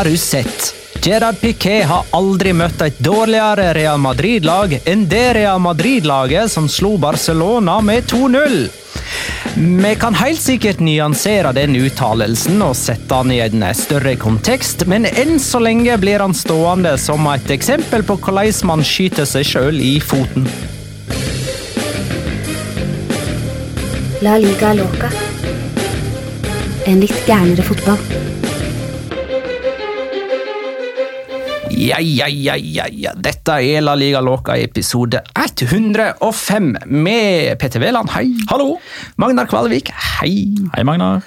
Har du sett? Gerard Piqué har aldri møtt et dårligere Real Madrid-lag enn det Real Madrid-laget som slo Barcelona med 2-0. Vi kan helt sikkert nyansere den uttalelsen og sette den i en større kontekst, men enn så lenge blir han stående som et eksempel på hvordan man skyter seg sjøl i foten. La liga loca. En litt gærnere fotball. Ja, ja, ja, ja, ja. Dette er La Liga Loca episode 105 med Petter Wæland, hei. Hallo! Magnar Kvalvik, hei. Hei, Magnar.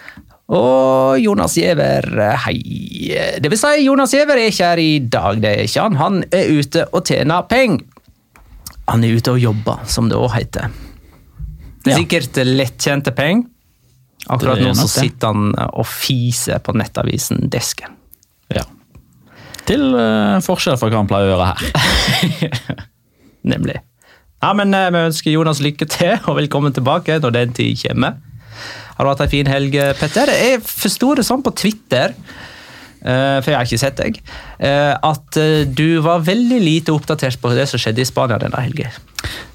Og Jonas Giæver, hei. Det vil si, Jonas Giæver er ikke her i dag, det er ikke han. Han er ute og tjener penger. Han er ute og jobber, som det òg heter. Det er sikkert lettkjente penger. Akkurat nå så sitter han og fiser på nettavisen Desken. Ja. Til uh, forskjell fra hva han pleier å gjøre her. Nemlig. Ja, men uh, Vi ønsker Jonas lykke til, og velkommen tilbake når den tid kommer. Har du hatt ei en fin helg, Petter? Jeg forsto det sånn på Twitter, uh, for jeg har ikke sett deg, eh, at eh, du var veldig lite oppdatert på det som skjedde i Spania denne helga.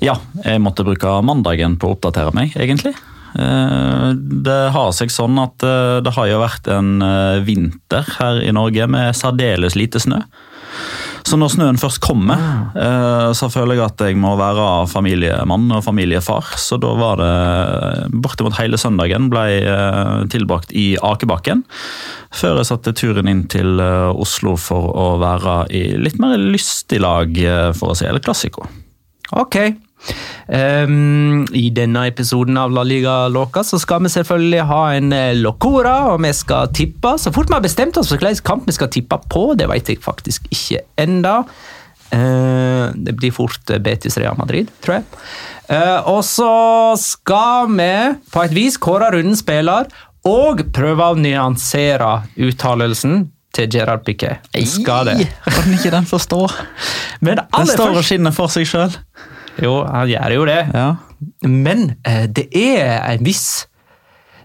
Ja, jeg måtte bruke mandagen på å oppdatere meg, egentlig. Eh, Det har seg sånn at eh, det har jo vært en eh, vinter her i Norge med særdeles lite snø. Så når snøen først kommer, så føler jeg at jeg må være familiemann og familiefar. Så da var det bortimot hele søndagen ble tilbrakt i akebakken. Før jeg satte turen inn til Oslo for å være i litt mer lystig lag, for å si, eller klassiko. Ok. Ehm, I denne episoden av La Liga Loca så skal vi selvfølgelig ha en eh, locora, og vi skal tippe. Så fort vi har bestemt oss for hvilken kamp vi skal tippe på, det vet jeg faktisk ikke enda. Uh, det blir fort eh, Betis Real Madrid, tror jeg. Uh, og så skal vi på et vis kåre rundens spiller og prøve å nyansere uttalelsen til Gerard Piquet. Skal det. Kan ikke den forstå? Men Den står og skinner for seg sjøl. Jo, han gjør jo det. Ja. Men eh, det er en viss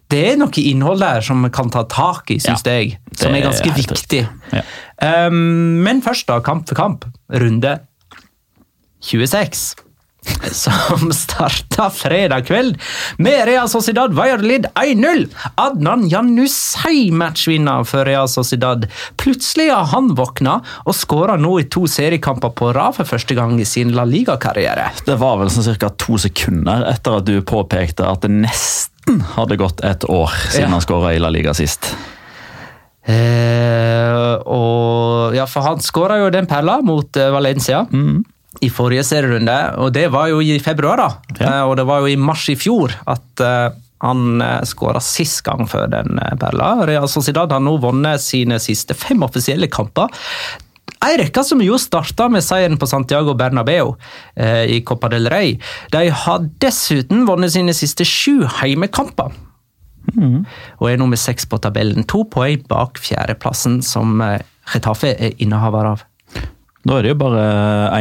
Det er noe innhold der som kan ta tak i, syns Ja, jeg. Som er ganske er viktig. Ja. Um, men først, da. Kamp for kamp. Runde 26. Som starta fredag kveld med Real Sociedad Valladolid 1-0. Adnan Janusay matchvinner for Real Sociedad. Plutselig har han våkna og skåra nå i to seriekamper på rad for første gang i sin La Liga-karriere. Det var vel sånn ca. to sekunder etter at du påpekte at det nesten hadde gått et år siden Ja. han skåra i La Liga sist. Eh, og ja, for han skåra jo den perla mot Valencia. Valencia i forrige serierunde, og det var jo i februar, da. Ja. Eh, og det var jo i mars i fjor at eh, han uh, skåra sist gang for den eh, perla. Real Sociedad har nå vunnet sine siste fem offisielle kamper. Ei rekke som jo starta med seieren på Santiago Bernabeu eh, i Copa del Rey. De har dessuten vunnet sine siste sju heimekamper. Og er nummer seks på tabellen. To poeng bak fjerdeplassen, som Retafe er innehaver av. Da er det jo bare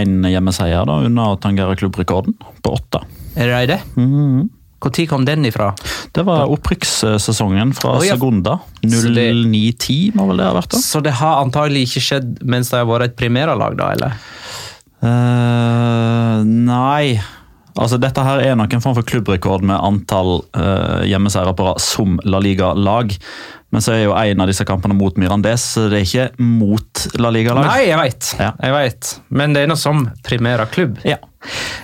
én hjemmeseier da, unna å tangere klubbrekorden på åtte. Er det det? Mhm. Når kom den ifra? Det var opprykkssesongen fra oh, ja. Segunda. Så det- 09-10 må vel det ha vært? da? Så det har antagelig ikke skjedd mens de har vært et primæralag, da? eller? Uh, nei. Altså, dette her er nok en form for klubbrekord med antall uh, hjemmeseiere som La Liga-lag. Men så er jo en av disse kampene mot Mirandes, så det er ikke mot La Liga-lag. Nei, jeg veit. Ja. Men det er noe som primæra klubb. Ja.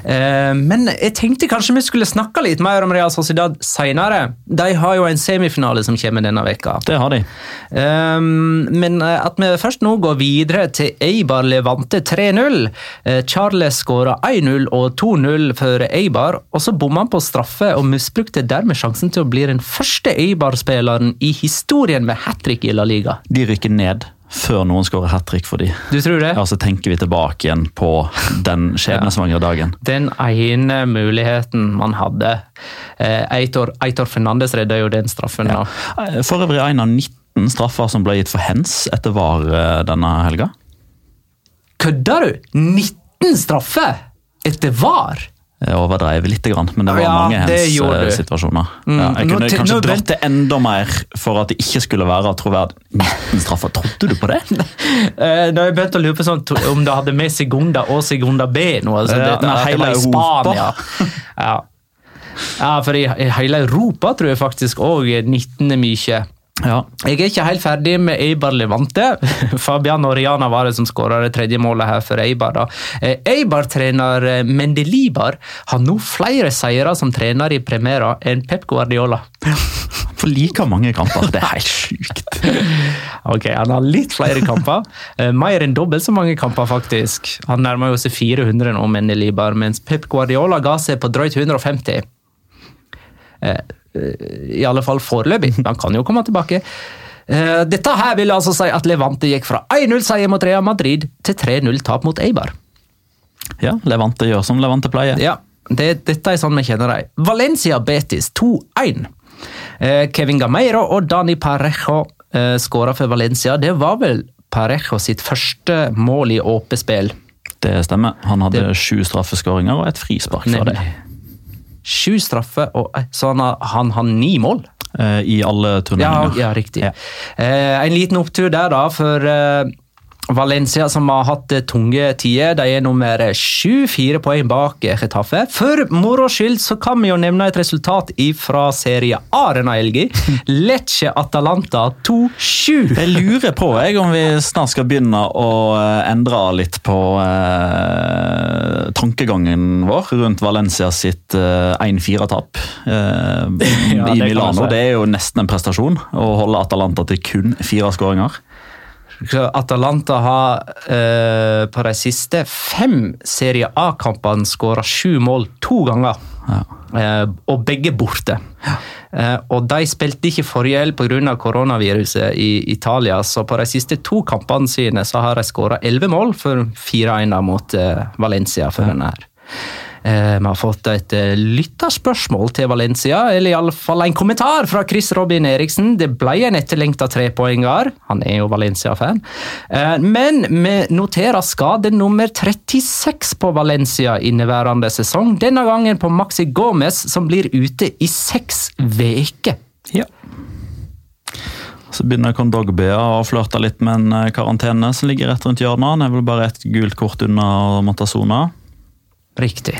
Eh, men jeg tenkte kanskje vi skulle snakke litt mer om Real Sociedad seinere. De har jo en semifinale som kommer denne veka. Det har de. Um, men eh, at vi først nå går videre til Eibar Levante 3-0. Eh, Charles skåra 1-0 og 2-0 for Eibar, og så bomma han på straffe og misbrukte dermed sjansen til å bli den første Eibar-spilleren i historien med hat trick i La Liga. De rykker ned før noen skårer hat trick for de. Du tror det? Ja, så tenker vi tilbake igjen på den skjebnesvangre dagen. Den ene muligheten man hadde. Eh, Eitor, Eitor Fernandes redda jo den straffen. da. Eh, For øvrig en av 19 straffer som ble gitt for hens etter VAR eh, denne helga. Kødder du?! 19 straffer! etter VAR. Jeg overdrev litt, men det var Ja, mange gjorde eh, situasjoner. Mm, Ja, jeg nå kunne te- kanskje nå dratt det enda mer for at det ikke skulle være troverdig. 19 straffer, trodde du på det? Eh, da jeg begynte å lure på sånn, om det hadde med Segunda og Segunda B noe. Altså, Ja, det, hele det. Spania. Ja. ja, for i, i hele Europa tror jeg faktisk òg 19 er mye. Ja. Jeg er ikke helt ferdig med Eibar Levante. Fabian Oriana var det som skåra det tredje målet her for Eibar. da. Eh, Eibar-trener eh, Mendelibar har nå flere seire som trener i Primera enn Pep Guardiola. For like mange kamper. Det er helt sjukt. Ok, Han har litt flere kamper. Eh, Mer enn dobbelt så mange kamper, faktisk. Han nærmer jo seg 400 nå, Mendelibar, mens Pep Guardiola ga seg på drøyt 150. Eh, I alle fall foreløpig. Han kan jo komme tilbake. Eh, Dette her vil altså si at Levante gikk fra 1-0-seier mot Real Madrid til 3-0-tap mot Eibar. Ja, Levante gjør som Levante pleier. Ja, det, dette er sånn vi kjenner dem. Valencia Betis 2-1. Eh, Kevin Gameiro og Dani Parejo skåra for Valencia. Det var vel Parejo sitt første mål i åpent spill. Det stemmer. Han hadde sju straffeskåringer og et frispark fra det. Sju straffer, og, eh, så han har, han har ni mål. Eh, I alle Ja, turneringer. ja riktig. Ja. Eh, en liten opptur der, da, for Valencia, som har hatt eh, tunge tider, de er nummer sju, fire poeng bak Chetaffe. Getafe. For moro skyld så kan vi jo nevne et resultat fra Serie A denne helga. Lecce Atalanta 2-7. Jeg lurer på jeg, om vi snart skal begynne å eh, endre litt på eh, tankegangen vår rundt Valencia sitt eh, 1-4-tap eh, Ja, i Milano. Det er jo nesten en prestasjon å holde Atalanta til kun fire skåringer. Atalanta har eh, på de siste fem Serie A-kampene skåra sju mål to ganger. Ja. Eh, og begge borte. Eh, og de spilte ikke forrige helg pga. koronaviruset i Italia, så på de siste to kampene sine så har de skåra elleve mål for 4-1 mot eh, Valencia. for denne her. Eh, Vi har fått et eh, lytterspørsmål til Valencia, eller iallfall en kommentar fra Chris Robin Eriksen. Det ble en etterlengta trepoenger, han er jo Valencia-fan. Eh, Men vi noterer skade nummer 36 på Valencia inneværende sesong. Denne gangen på Maxi Gomez, som blir ute i seks uker. Ja. Så begynner Kondogbia å flørte litt med en karantene som ligger rett rundt hjørnet. Han er vel bare et gult kort unna å måtte sone. Riktig.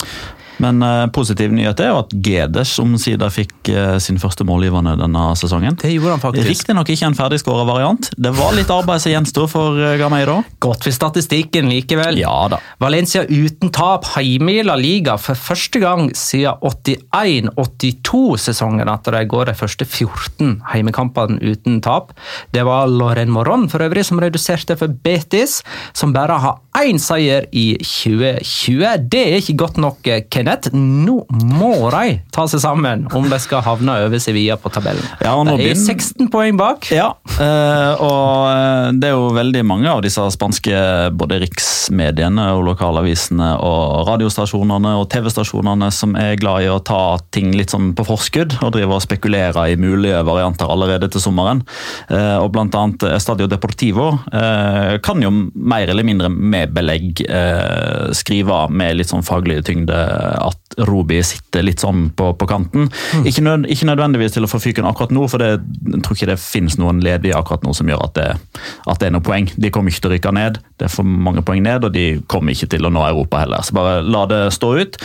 Men uh, positiv nyhet er jo at Gedes omsider fikk uh, sin første målgivende denne sesongen. Det gjorde han faktisk. Riktignok ikke en ferdigskåra variant. Det var litt arbeid som gjensto for uh, Gameiro. Godt for statistikken likevel. Ja da. Valencia uten tap hjemme i La Liga for første gang siden 81-82-sesongen at de går de første 14 heimekampene uten tap. Det var Loren Moron for øvrig som reduserte for Betis, som bare har én seier i 2020. Det er ikke godt nok, eh, Kenneth. Nå må de ta seg sammen om de skal havne over Sevilla på tabellen. Ja, de er begynner- 16 poeng bak. Ja, eh, og eh, det er jo veldig mange av disse spanske både riksmediene og lokalavisene og radiostasjonene og TV-stasjonene som er glad i å ta ting litt sånn på forskudd og drive og spekulere i mulige varianter allerede til sommeren. Og blant annet Estadio Deportivo kan jo mer eller mindre med belegg eh, skrive med litt sånn faglig tyngde at Roby sitter litt sånn på, på kanten. Ikke, nød, ikke nødvendigvis til å få fyken akkurat nå, for det, jeg tror ikke det finnes noen ledige akkurat nå som gjør at det, at det er noe poeng. De kommer ikke til å rykke ned, det er for mange poeng ned, og de kommer ikke til å nå Europa heller. Så bare la det stå ut.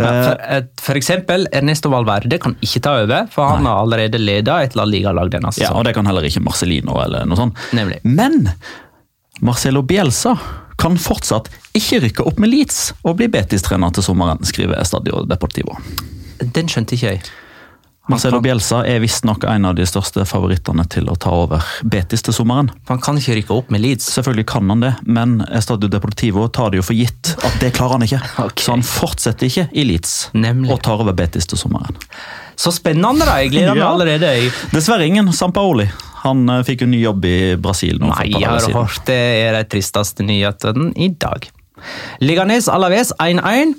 Ja, Eh, For, for eksempel, Ernesto Valverde kan ikke ta over, for han har allerede ledet et La Liga-lag denne Ja, og det kan heller ikke Marcelino eller noe sånt. Nemlig. Men Marcelo Bielsa kan fortsatt ikke rykke opp med Leeds og bli Betis-trener til sommeren, skriver Estadio Deportivo. Den skjønte ikke jeg. Marcelo Bielsa er visstnok en av de største favorittene til å ta over Betis til sommeren. Han kan ikke rykke opp med Leeds. Selvfølgelig kan han det, men Estadio Deportivo tar det jo for gitt at det klarer han ikke. Okay. Så han fortsetter ikke i Leeds Nemlig. og tar over Betis til sommeren. Så spennende, da! Jeg gleder meg Ja. allerede. Jeg. Dessverre ingen Sampaoli. Han uh, fikk jo ny jobb i Brasil. Nei, jeg har hørt det er de tristeste nyhetene i dag. Liganes Alaves 1-1.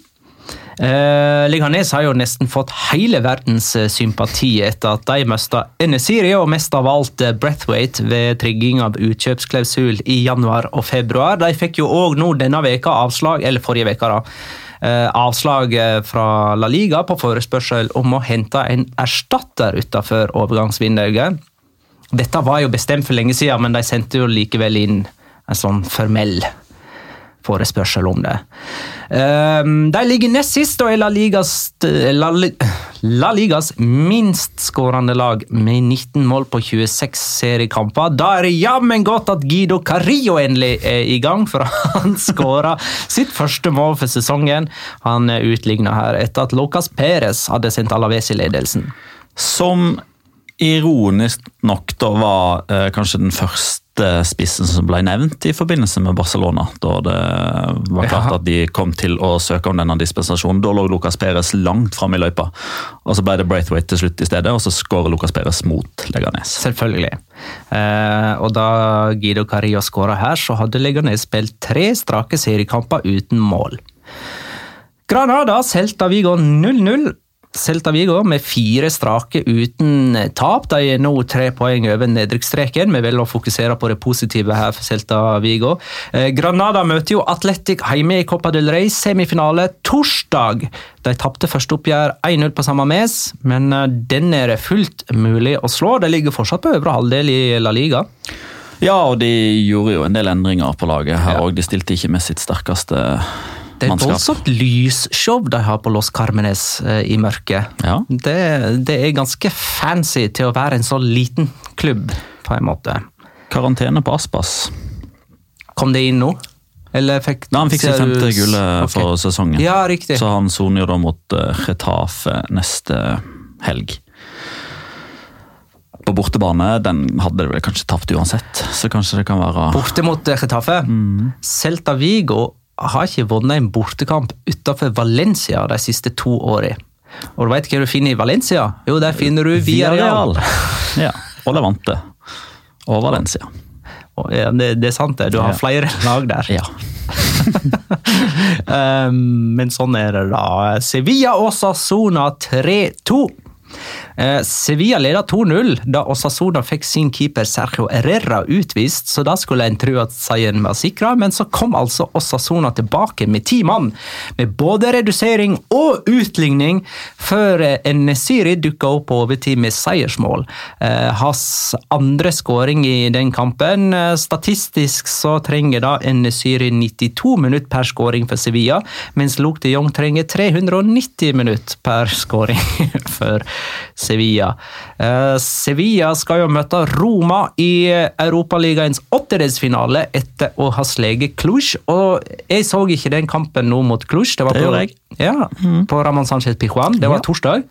Uh, Liganes har jo nesten fått hele verdens eh, sympati etter at de mista Enesiri og mest av alt eh, Breathwaite ved trigging av utkjøpsklausul i januar og februar. De fikk jo òg nå denne veka avslag, eller forrige veka da, eh, avslag eh, fra La Liga på forespørsel om å hente en erstatter utenfor overgangsvinduet. Dette var jo bestemt for lenge siden, men de sendte jo likevel inn en sånn formell forespørsel om det. Um, de ligger nest sist og er La Ligas, La, La Ligas minst skårende lag med 19 mål på 26 seriekamper. Da er det jammen godt at Guido Carillo endelig er i gang, for han skåra sitt første mål for sesongen. Han utligna her etter at Lucas Perez hadde sendt Alaves i ledelsen. Som ironisk nok da var eh, kanskje den første spissen som ble nevnt i forbindelse med Barcelona. Da det var klart at de kom til å søke om denne dispensasjonen. Da lå Lucas Perez langt fram i løypa. Og Så ble det Braithwaite til slutt i stedet, og så skårer Lucas Perez mot Leganes. Selvfølgelig. Eh, og da Guido Carillo skåra her, så hadde Leganes spilt tre strake seriekamper uten mål. Granada Celta Vigo 0-0. Celta Vigo med fire strake uten tap. De er nå tre poeng over nedrykksstreken. Vi velger å fokusere på det positive her for Celta Vigo. Eh, Granada møter jo Atletic hjemme i Copa del Rey semifinale torsdag. De tapte første oppgjør 1-0 på samme mes, men eh, den er det fullt mulig å slå. De ligger fortsatt på øvre halvdel i La Liga. Ja, og de gjorde jo en del endringer på laget her Ja. De stilte ikke med sitt sterkeste Det er et voldsomt lysshow de har på Los Carmenes eh, i mørket. Ja. Det, det er ganske fancy til å være en så liten klubb, på en måte. Karantene på Aspas. Kom det inn nå? Eller fikk, Nei, han fikk sitt femte gullet Ok. for sesongen. Ja, riktig. Så han soner jo da mot Retafe neste helg. På bortebane den hadde det vel kanskje tapt uansett, så kanskje det kan være Borte mot Retafe? Getafe. Mm. Celta Vigo har ikke vunnet en bortekamp utenfor Valencia de siste to årene. Og du vet hva du finner i Valencia? Jo, der finner du Villarreal. Ja, og Levante. Og Valencia. Og, Ja, det, det er sant, det. Du har flere lag der. Ja. Um, men sånn er det, da. Sevilla og Sassona 3-2. Eh, Sevilla leda 2-0 da Osasona fikk sin keeper Sergio Herrera utvist, så da skulle en tro at seieren var sikra, men så kom altså Osasona tilbake med ti mann, med både redusering og utligning, før eh, Nesiri dukka opp på overtid med seiersmål. Eh, Hans andre skåring i den kampen. Statistisk så trenger da Nesiri 92 minutter per skåring for Sevilla, mens Luke de Jong trenger 390 minutter per skåring for Sevilla. Eh, Sevilla skal jo møte Roma i Europaligaens åttedelsfinale etter å ha sleget Cluj. Og jeg så ikke den kampen nå mot Cluj. Det var på, det ja, mm. på Ramón Sánchez Pijuan. Det var Ja. torsdag.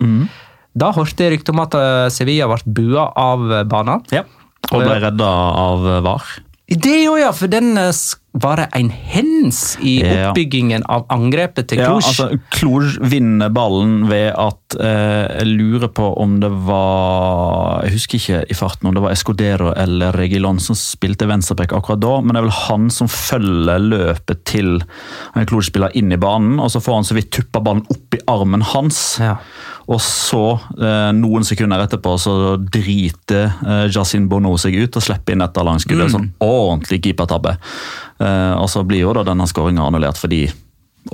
Da hørte jeg rykte om at eh, Sevilla ble bua av banen. ja. Og ble redda av VAR. Det jo, ja, for den eh, var det en hens i oppbyggingen av angrepet til Ja, altså, Cluj vinner ballen ved at eh, Jeg lurer på om det var Jeg husker ikke i farten om det var Escodero eller Regilon som spilte venstreback akkurat da, men det er vel han som følger løpet til en Cluj-spiller inn i banen, og så får han så vidt tuppa ballen opp i armen hans. Ja. Og så, eh, noen sekunder etterpå, så driter eh, Jacin Bono seg ut og slipper inn dette langskuddet. Sånn ordentlig keepertabbe. Eh, og så blir jo da denne skåringa annullert fordi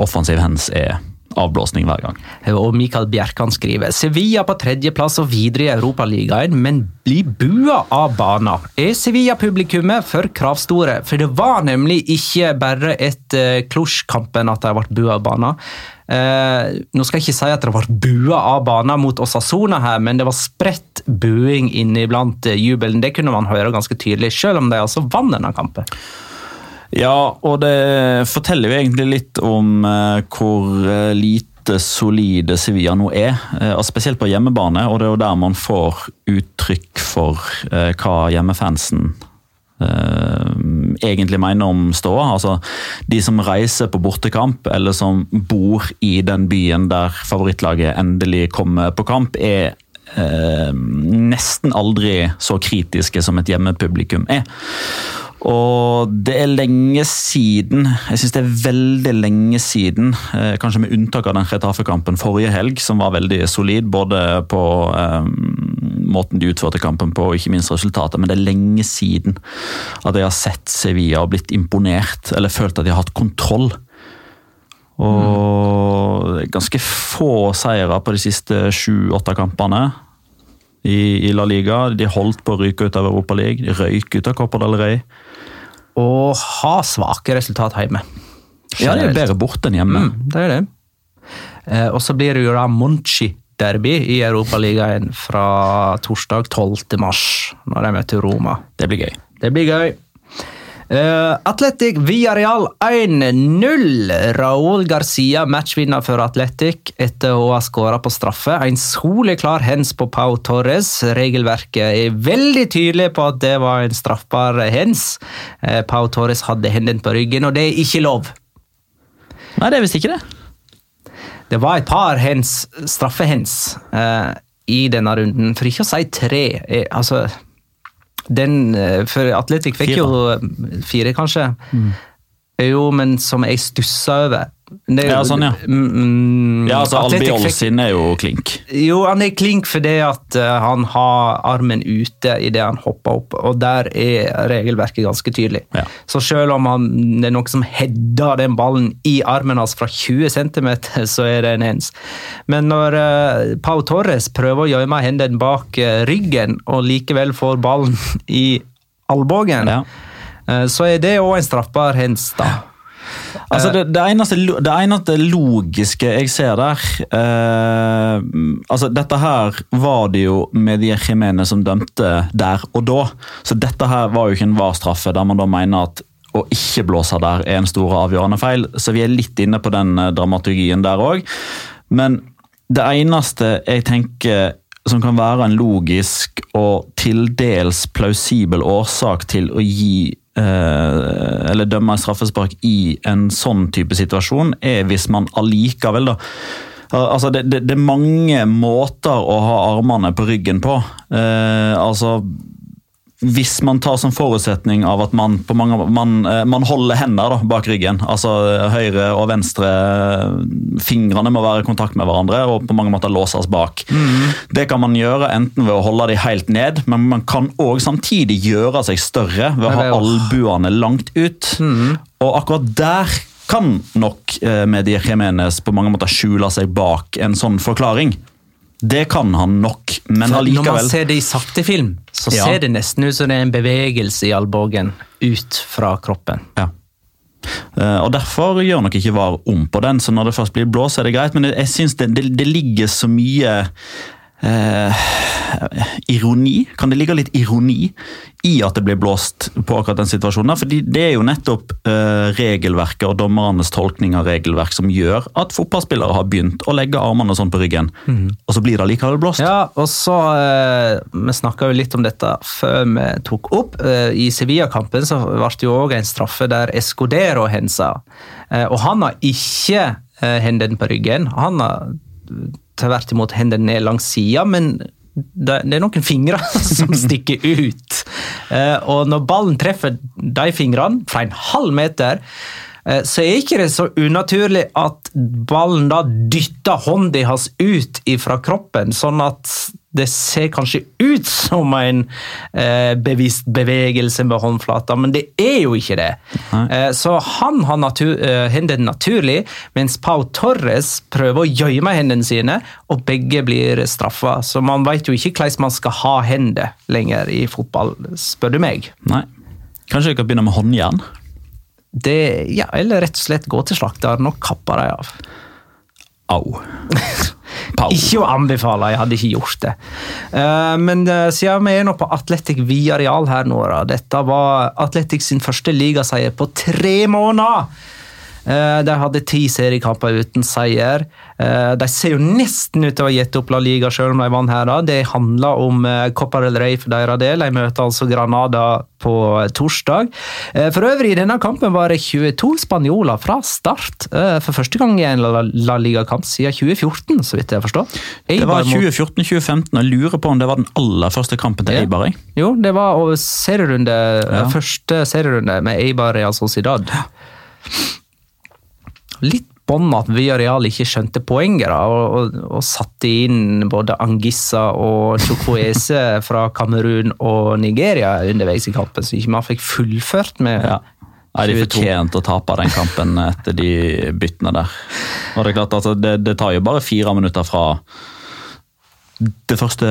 offensiv hands er avblåsning hver gang. Og Mikael Bjerkan skriver Sevilla på tredjeplass og videre i Europaligaen, men blir bua av banen. Er Sevilla-publikummet for kravstore? For det var nemlig ikke bare etter Cluj-kampen at de ble bua av banen. Eh, nå skal jeg ikke si at det var bua av banen mot Osasona her, men det var spredt buing inniblant eh, jubelen. Det kunne man høre ganske tydelig, selv om de altså vant denne kampen. Ja, og det forteller jo egentlig litt om eh, hvor eh, lite solide Sevilla nå er. eh, Spesielt på hjemmebane, og det er jo der man får uttrykk for eh, hva hjemmefansen egentlig mener om ståa. Altså, de som reiser på bortekamp, eller som bor i den byen der favorittlaget endelig kommer på kamp, er eh, nesten aldri så kritiske som et hjemmepublikum er. Og det er lenge siden, jeg syns det er veldig lenge siden, eh, kanskje med unntak av den Retafe-kampen forrige helg, som var veldig solid, både på eh, måten de utførte kampen på og ikke minst resultatet, men det er lenge siden at jeg har sett Sevilla og blitt imponert, eller følt at de har hatt kontroll. Og ganske få seire på de siste sju-åtte kampene i, i, La Liga. De holdt på å ryke ut av Europa League, de røyk ut av Copa del Rey. Og har svake resultat hjemme. Ja, det er bedre borte enn hjemme. Mm, det er det. Eh, og så blir det jo da Monchi derby i Europaligaen fra torsdag 12. mars, når de møter Roma. Det blir gøy. Det blir gøy. Uh, Atletic Villarreal 1-0. Raúl Garcia matchvinner for Atletic etter å ha skåra på straffe. En soleklar hens på Pau Torres. Regelverket er veldig tydelig på at det var en straffbar hens. Uh, Pau Torres hadde hendene på ryggen, og det er ikke lov. Nei, det er visst ikke det. Det var et par hens, straffehens uh, i denne runden, for ikke å si tre. altså den, eh, for Atletic fikk fire. jo fire, kanskje. Mm. Jo, men som jeg stussa over. Det, ja, sånn, ja. Mm, ja, altså Albiol sin er jo klink. Jo, han er klink fordi at uh, han har armen ute idet han hopper opp, og der er regelverket ganske tydelig. Ja. Så selv om han, det er noen som header den ballen i armen hans fra 20 cm, så er det en hens. Men når uh, Pau Torres prøver å gjemme hendene bak uh, ryggen, og likevel får ballen i albuen, ja. Så er det òg en straffbar hens, da. Altså det, det, eneste, det, eneste, logiske jeg ser der eh, altså Dette her var det jo Medie Jimene som dømte der og da. Så dette her var jo ikke en var-straffe, der man da mener at å ikke blåse der er en stor avgjørende feil. Så vi er litt inne på den eh, dramaturgien der òg. Men det eneste jeg tenker som kan være en logisk og til dels plausibel årsak til å gi Eh, eller dømme straffespark i en sånn type situasjon, er hvis man allikevel da Altså, det, det, det, er mange måter å ha armene på ryggen på. Eh, altså hvis man tar som forutsetning av at man, mange, man, eh, man holder hender da, bak ryggen, altså høyre og venstre fingrene må være i kontakt med hverandre og på mange måter låses bak. Mm. Det kan man gjøre enten ved å holde de helt ned, men man kan òg samtidig gjøre seg større ved å ha albuene langt ut. Mm. Og akkurat der kan nok eh, Medier Jimenez på mange måter skjule seg bak en sånn forklaring. Det kan han nok, men allikevel Når man ser det i sakte film, så ja. ser det nesten ut som det er en bevegelse i albuen ut fra kroppen. Ja. Uh, og Derfor gjør nok ikke VAR om på den, så når det først blir blå, så er det greit. Men jeg synes det, det, det ligger så mye eh, ironi? Kan det ligge litt ironi i at det blir blåst på akkurat den situasjonen? Fordi Det er jo nettopp eh, regelverket og dommernes tolkning av regelverk som gjør at fotballspillere har begynt å legge armene sånn på ryggen, mm. og så blir det likevel blåst. Ja, og så eh, Vi snakka jo litt om dette før vi tok opp. Eh, I Sevilla-kampen så ble det jo òg en straffe der Escodero hensa, eh, og han har ikke eh, hendene på ryggen. Han har tvert imot hendene ned langs sida, men det, er noen fingre som stikker ut. Eh, og når ballen treffer de fingrene fra en halv meter, eh, så er ikke det så unaturlig at ballen da dytter hånda hans ut fra kroppen, sånn at det ser kanskje ut som en eh, bevisst bevegelse med håndflata, men det er jo ikke det. Eh, så han har natur, eh, hendene naturlig, mens Pau Torres prøver å gjemme hendene sine, og begge blir straffa. Så man vet jo ikke hvordan man skal ha hender lenger i fotball, spør du meg. Nei. Kanskje vi kan begynne med håndjern? Det, ja, eller rett og slett gå til slakteren og kappe dem av. Au. ikke å anbefale, jeg hadde ikke gjort det. Uh, men uh, siden vi er nå på Atletic Viareal her nå. Dette var Atletic sin første ligaseier på tre måneder! Uh, de hadde ti seriekamper uten seier. Eh, de ser jo nesten ut til å ha gitt opp La Liga selv om de vant her. Det handler om eh, Copa del Rey for deres del. De møter altså Granada på torsdag. Eh, for øvrig, i denne kampen var det 22 spanjoler fra start. For første gang i en La Liga-kamp siden 2014, så vidt jeg forstår. Det var 2014-2015, og jeg lurer på om det var den aller første kampen til Eibar? Jo, det var serierunde, ja. første serierunde med Eibar Real Sociedad. Litt bånd at Villarreal ikke skjønte poenget da, og, og, og, satte inn både Angissa og Chokwese fra Kamerun og Nigeria underveis i kampen, så ikke man fikk fullført med ja. Nei, De 22. fortjente å tape den kampen etter de byttene der. Og Det er klart, altså, det, det tar jo bare fire minutter fra det første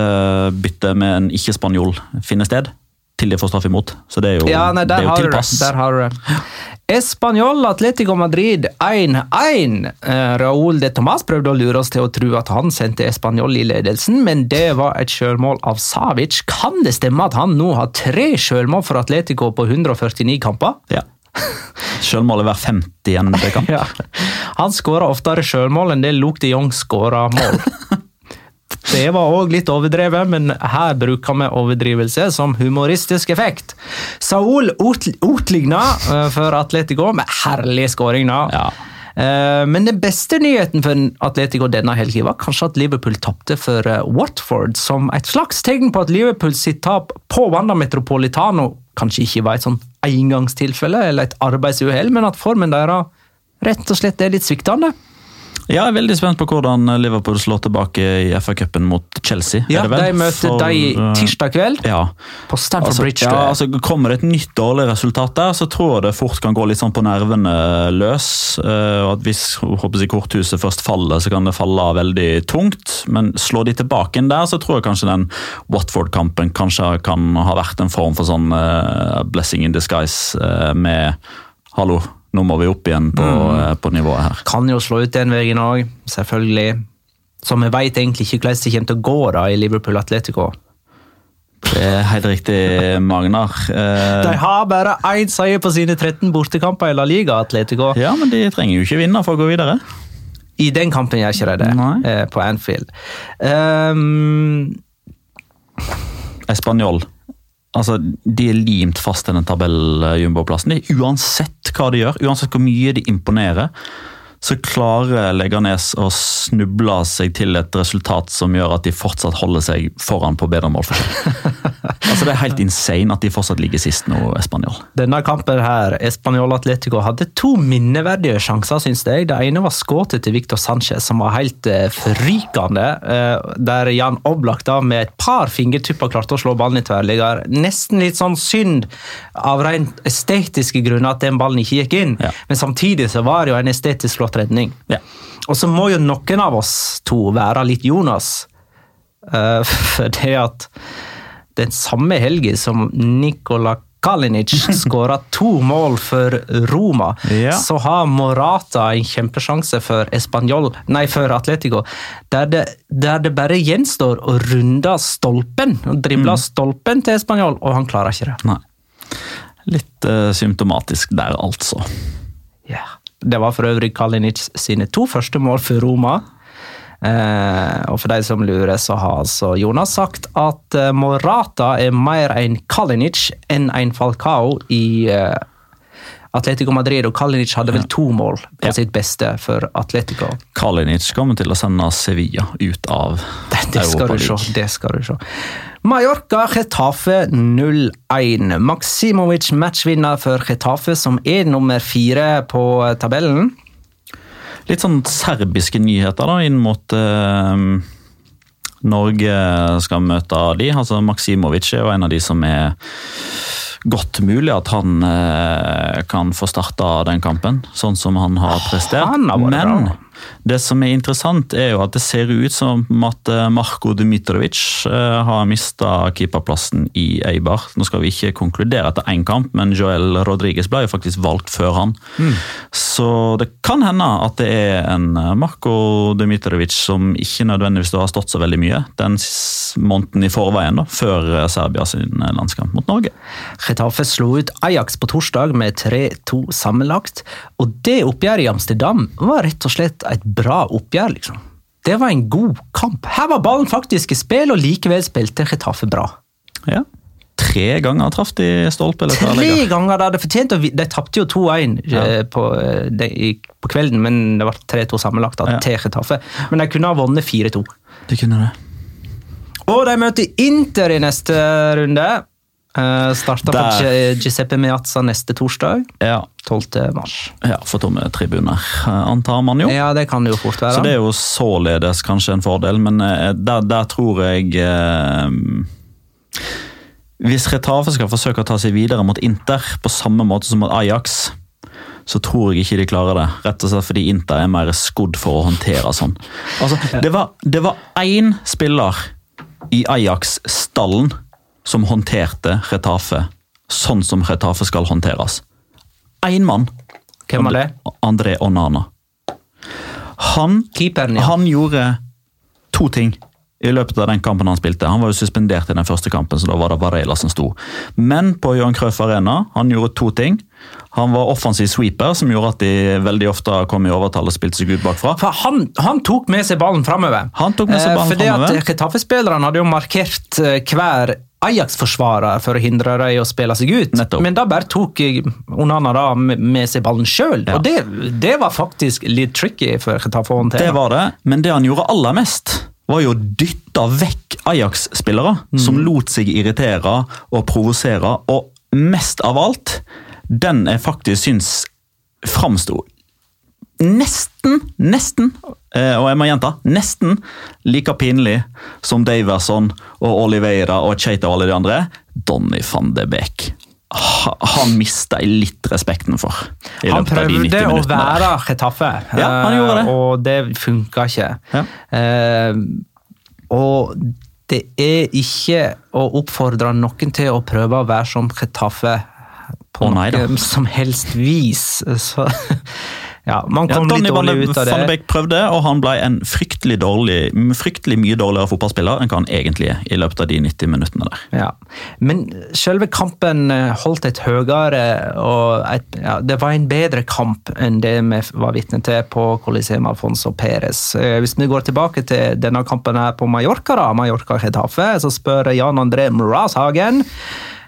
byttet med en ikke-spanjol finner sted, til de får straff imot. Så det er jo, Ja, nei, det er jo tilpass. du. Der har du det. Español Atletico Madrid 1-1. Eh, Raúl de Tomàs prøvde å lure oss til å tro at han sendte Español i ledelsen, men det var et sjølmål av Savic. Kan det stemme at han nå har tre sjølmål for Atletico på 149 kamper? Ja. Selvmålet hver 50 NB-kamp. Ja. Han skåra oftere sjølmål enn det Luke de Jong skåra mål. Det var òg litt overdrevet, men her bruker vi overdrivelse som humoristisk effekt. Saul ut- utligna eh, for Atletico med herlig skåring, da. Ja. Eh, Men den beste nyheten for Atletico denne helgen var kanskje at Liverpool tapte for eh, Watford, som et slags tegn på at Liverpool sitt tap på Wanda Metropolitano kanskje ikke var et sånn engangstilfelle eller et arbeidsuhell, men at formen deres rett og slett er litt sviktende. Ja, jeg er veldig spent på hvordan Liverpool slår tilbake i FA-cupen mot Chelsea. Ja? De møter For, de eh, tirsdag kveld Ja. på Stamford Altså, Bridge. ja, altså Kommer det et nytt dårlig resultat der, så tror jeg det fort kan gå litt sånn på nervene løs. Eh, og at Hvis håper jeg, korthuset først faller, så kan det falle veldig tungt. Men slår de tilbake inn der, så tror jeg kanskje den Watford-kampen kanskje kan ha vært en form for sånn uh, blessing in disguise uh, med Hallo, nå må vi opp igjen på, Mm. eh, på nivået her. Kan jo slå ut den veien òg, selvfølgelig. Så vi veit egentlig ikke hvordan det kommer til å gå da i Liverpool Atletico. Det er helt riktig, Magnar. Eh, De har bare én seier på sine 13 bortekamper i La Liga, Atletico. ja, men de trenger jo ikke vinne for å gå videre. I den kampen gjør ikke de det, Nei. eh, på Anfield. Um, Espanol. Altså, De er limt fast til den tabelljumboplassen. De- Uansett hva de gjør, uansett hvor mye de imponerer, så klarer Leganes å snuble seg til et resultat som gjør at de fortsatt holder seg foran på bedre målforskjell. altså, Det er helt insane at de fortsatt ligger sist nå, Espanol. denne kampen her, Español Atletico, hadde to minneverdige sjanser, syns jeg. Det ene var skuddet til Victor Sanchez, som var helt eh, forrykende. Eh, der Jan Oblak da med et par fingertupper klarte å slå ballen i tverrligger. Nesten litt sånn synd av rent estetiske grunner at den ballen ikke gikk inn. Ja. Men samtidig så var det jo en estetisk flott redning. Ja. Og så må jo noen av oss to være litt Jonas. Uh, for det at den samme helgen som Nikola Kalinic skåra to mål for Roma, Ja. så har Morata en kjempesjanse for Espanol, nei, for Atletico, der det, der det bare gjenstår å runde stolpen. Drible stolpen til Español, og han klarer ikke det. Nei. Litt uh, symptomatisk der, altså. Ja. Det var for øvrig Kalinic sine to første mål for Roma. Eh, og for de som lurer, så har altså Jonas sagt at eh, Morata er mer en Kalinic enn en Falcao i eh, Atletico Madrid, og Kalinic hadde vel to mål på Ja. sitt beste for Atletico. Kalinic kommer til å sende Sevilla ut av Europa det skal du se. Det skal du se. Mallorca Getafe 0-1. Maksimovic matchvinner for Getafe, som er nummer fire på tabellen. Litt sånn serbiske nyheter da, inn mot eh, Norge skal møte de. Altså Maksimovic er jo en av de som er godt mulig at han eh, kan få starta den kampen, sånn som han har prestert. Han har Men bra. Det som er interessant, er jo at det ser ut som at eh, Marko Dmitrovic eh, har mista keeperplassen i Eibar. Nå skal vi ikke konkludere etter én kamp, men Joel Rodriguez ble jo faktisk valgt før han. Mm. Så det kan hende at det er en eh, Marko Dmitrovic som ikke nødvendigvis har stått så veldig mye den måneden i forveien, da, før Serbia sin landskamp mot Norge. Getafe slo ut Ajax på torsdag med 3-2 sammenlagt, og det oppgjøret i Amsterdam var rett og slett et bra oppgjør, liksom. Det var en god kamp. Her var ballen faktisk i spill, og likevel spilte Getafe bra. Ja. Tre ganger traff de stolpe eller Tre tverrligger. ganger det hadde fortjent å De tapte jo 2-1 Ja. eh, på, eh, det- på kvelden, men det ble 3-2 sammenlagt da, Ja. til Getafe. Men de kunne ha vunnet 4-2. De kunne det. Og de møter Inter i neste runde. Uh, Starter på Der. Gi- Giuseppe Meazza neste torsdag, Ja, 12. mars. ja for tomme tribuner, eh, antar man jo. Ja, det kan det jo fort være. Så det er jo således kanskje en fordel, men eh, der, der tror jeg eh, Hvis Retafe skal forsøke å ta seg videre mot Inter på samme måte som mot Ajax, så tror jeg ikke de klarer det. Rett og slett fordi Inter er mer skodd for å håndtere sånn. Altså, det var, det var én spiller i Ajax-stallen som håndterte Retafe sånn som Retafe skal håndteres. Én mann. Hvem var det? André Onana. Han, Keeperen, ja. han gjorde to ting i løpet av den kampen han spilte. Han var jo suspendert i den første kampen, så da var det Varela som sto. Men på Johan Cruyff Arena han gjorde to ting. Han var offensiv sweeper, som gjorde at de veldig ofte kom i overtall og spilte seg ut bakfra. For han, han tok med seg ballen framover. Han tok med seg ballen fordi fremover. at Getafe-spillerne hadde jo markert eh, hver Ajax-forsvarer for å hindre dem i å spille seg ut. Nettopp. Men da bare tok Onana da med seg ballen sjøl. Ja. Og det, det var faktisk litt tricky for å håndtere. Det var det, men det han gjorde aller mest, var jo å dytte vekk Ajax-spillere som lot seg irritere og provosere, og mest av alt, den jeg faktisk syns framsto nesten, nesten, eh, og jeg må gjenta, nesten like pinlig som Daverson og Oliveira og Cheita og alle de andre, Donny van de Beek. Han mista jeg litt respekten for. Han løpet av de 90 prøvde å være Getafe, Ja, det. eh, og det funka ikke. Ja. Uh, og det er ikke å oppfordre noen til å prøve å være som Getafe på oh, noe som helst vis. Så, ja, man kom ja, litt dårlig ut av det. Fannebekk prøvde, og han ble en fryktelig, dårlig, fryktelig mye dårligere fotballspiller enn hva han egentlig er i løpet av de 90 minuttene der. Ja. Men selve kampen eh, holdt et høyere og et, ja, Det var en bedre kamp enn det vi var vitne til på Coliseum Alfonso Perez. Eh, Hvis vi går tilbake til denne kampen her på Mallorca, da, Mallorca Getafe, så spør Jan André Mrazhagen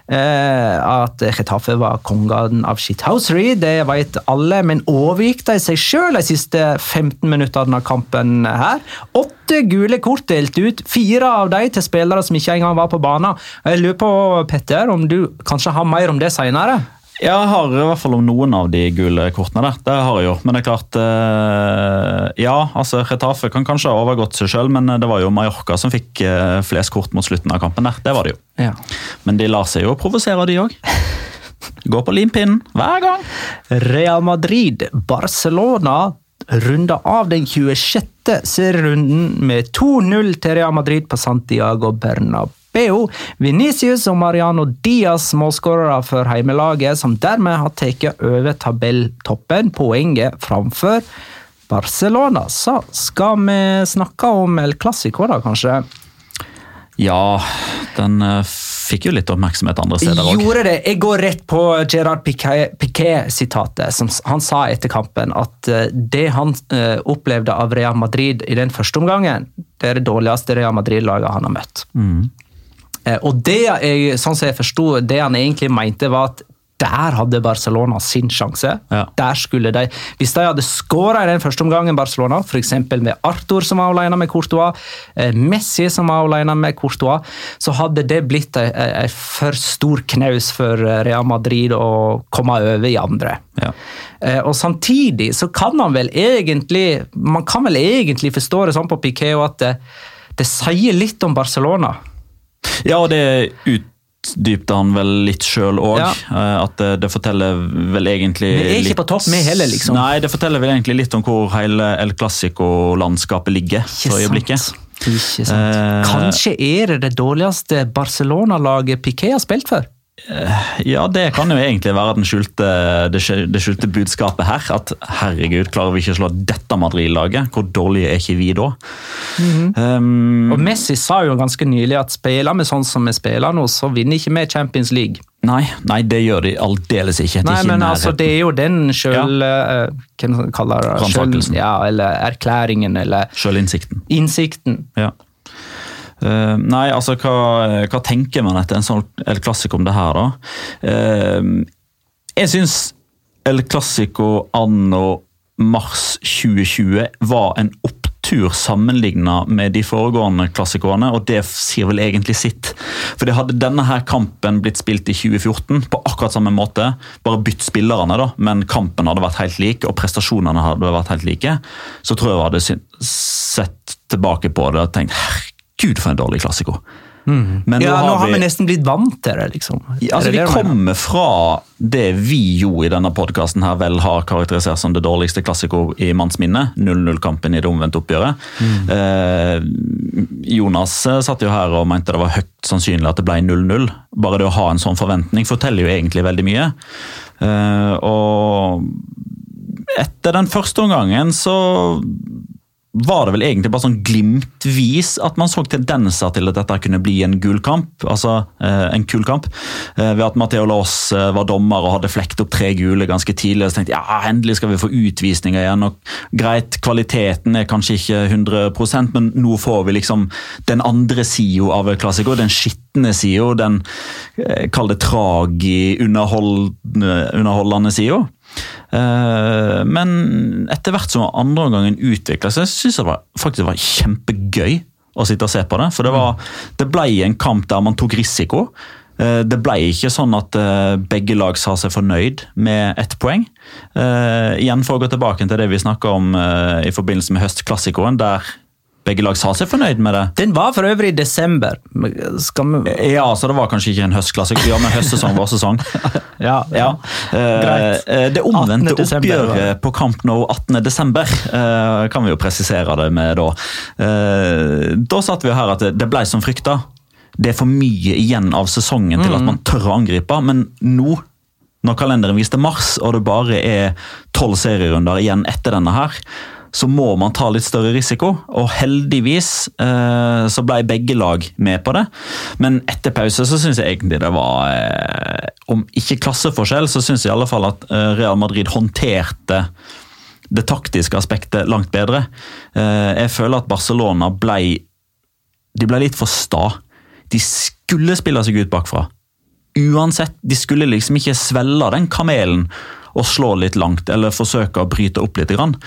at Getafe var kongen av shithousery, det vet alle, men overgikk de seg sjøl de siste 15 minuttene av kampen her? Åtte gule kort delt ut, fire av de til spillere som ikke engang var på banen. Jeg lurer på, Petter, om du kanskje har mer om det seinere? Jeg har i hvert fall om noen av de gule kortene der. Det har jeg jo. Men det er klart eh, Ja, altså Retafe kan kanskje ha overgått seg sjøl, men det var jo Mallorca som fikk eh, flest kort mot slutten av kampen der. Det var det jo. Ja. Men de lar seg jo provosere, de òg. Går på limpinnen hver gang. Real Madrid, Barcelona runda av den 26. serierunden med 2-0 til Real Madrid på Santiago Bernabeu. Venicius og Mariano Diaz målskårere for heimelaget, som dermed har tatt over tabelltoppen, poenget framfor Barcelona. Så skal vi snakke om El Clásico, da, kanskje? Ja, den eh, fikk jo litt oppmerksomhet andre steder òg. Gjorde det. Jeg går rett på Gerard Piquet- Piquet-sitatet. som Han sa etter kampen at eh, det han eh, opplevde av Real Madrid i den første omgangen, det er det dårligste Real Madrid-laget han har møtt. Eh, Og det jeg, sånn som jeg forsto, det han egentlig mente, var at der hadde Barcelona sin sjanse. Ja. Der skulle de, Hvis de hadde skåra i den første omgangen, Barcelona, f.eks. med Arthur som var alene med Courtois, eh, Messi som var alene med Courtois, så hadde det blitt en for stor knaus for eh, Real Madrid å komme over i andre. Ja. Eh, Og samtidig så kan man vel egentlig man kan vel egentlig forstå det sånn på Piquet at det, det sier litt om Barcelona. Ja, og det utdypte han vel litt sjøl òg. Ja. At det, det forteller vel egentlig Vi er ikke litt- på topp, vi heller, liksom. Nei, det forteller vel egentlig litt om hvor hele El Clásico-landskapet ligger for øyeblikket. sant. Ikke sant. Eh, Kanskje er det det dårligste Barcelona-laget Piquet har spilt for? Ja, det kan jo egentlig være den skjulte, det skjulte budskapet her. At herregud, klarer vi ikke å slå dette Madrid-laget? Hvor dårlige er ikke vi da? Mhm. um, Og Messi sa jo ganske nylig at spiller vi sånn som vi spiller nå, så vinner ikke vi Champions League. nei, nei, det gjør de aldeles ikke. De Nei, ikke men altså, det er jo den sjøl... eh, Hva man kaller det? Selv- Ja, eller erklæringen, eller Sjølinnsikten. innsikten. Ja. Uh, nei, altså hva, hva tenker man etter en sånn El Clásico om det her, da? Uh, jeg syns El Clásico anno mars 2020 var en opptur sammenligna med de foregående klassikoene, og det sier vel egentlig sitt. For det hadde denne her kampen blitt spilt i 2014 på akkurat samme måte, bare bytt spillerne, da, men kampen hadde vært helt lik, og prestasjonene hadde vært helt like, så tror jeg jeg hadde sett tilbake på det og tenkt herregud for en dårlig klassiko. Men Mm. ja, nå har vi vi nesten blitt vant til det, liksom. Altså, det vi det kommer fra det vi jo i denne podkasten her, vel har karakterisert som det dårligste klassiko i mannsminne. 0-0-kampen i det omvendte oppgjøret. Eh, Jonas eh, satt jo her og mente det var høyt sannsynlig at det ble 0-0. Bare det å ha en sånn forventning forteller jo egentlig veldig mye. Eh, og etter den første omgangen så var det vel egentlig bare sånn glimtvis at man så tendenser til at dette kunne bli en gul kamp. Altså eh, en kul kamp. Eh, ved at Matheo Laas eh, var dommer og hadde flekt opp tre gule ganske tidlig. og Så tenkte ja, endelig skal vi få utvisninger igjen. og Greit, kvaliteten er kanskje ikke 100% men nå får vi liksom den andre sida av klassiker, Den skitne sida. Den kall det tragi, underholdende, underholdende sida. Eh, men etter hvert som andreomgangen utvikla seg, syns jeg det var, faktisk det var kjempegøy å sitte og se på det. For det, var, det ble en kamp der man tok risiko. Eh, Det ble ikke sånn at eh, begge lag sa seg fornøyd med ett poeng. Igjen for å gå tilbake til det vi snakka om i forbindelse med høstklassikoen, der begge lag sa seg fornøyd med det. Den var for øvrig i desember. Ja, så det var kanskje ikke en høstklassiker, ja, men høstsesong var sesong. Ja. Ja. Eh, Greit. eh, Det omvendte 18. desember, var det. oppgjøret på Camp Nou 18. desember, eh, kan vi jo presisere det med da. Da satt vi her at det- det ble som frykta. Det er for mye igjen av sesongen til at man tør å angripe, men nå når kalenderen viste mars, og det bare er tolv serierunder igjen etter denne her, så må man ta litt større risiko. Og heldigvis eh, så ble begge lag med på det. Men etter pause så syns jeg egentlig det var eh, Om ikke klasseforskjell, så syns jeg i alle fall at eh, Real Madrid håndterte det taktiske aspektet langt bedre. Eh, jeg føler at Barcelona ble de ble litt for sta. De skulle spille seg ut bakfra. Uansett, de skulle liksom ikke svelle den kamelen og slå litt langt, eller forsøke å bryte opp litt. Grann.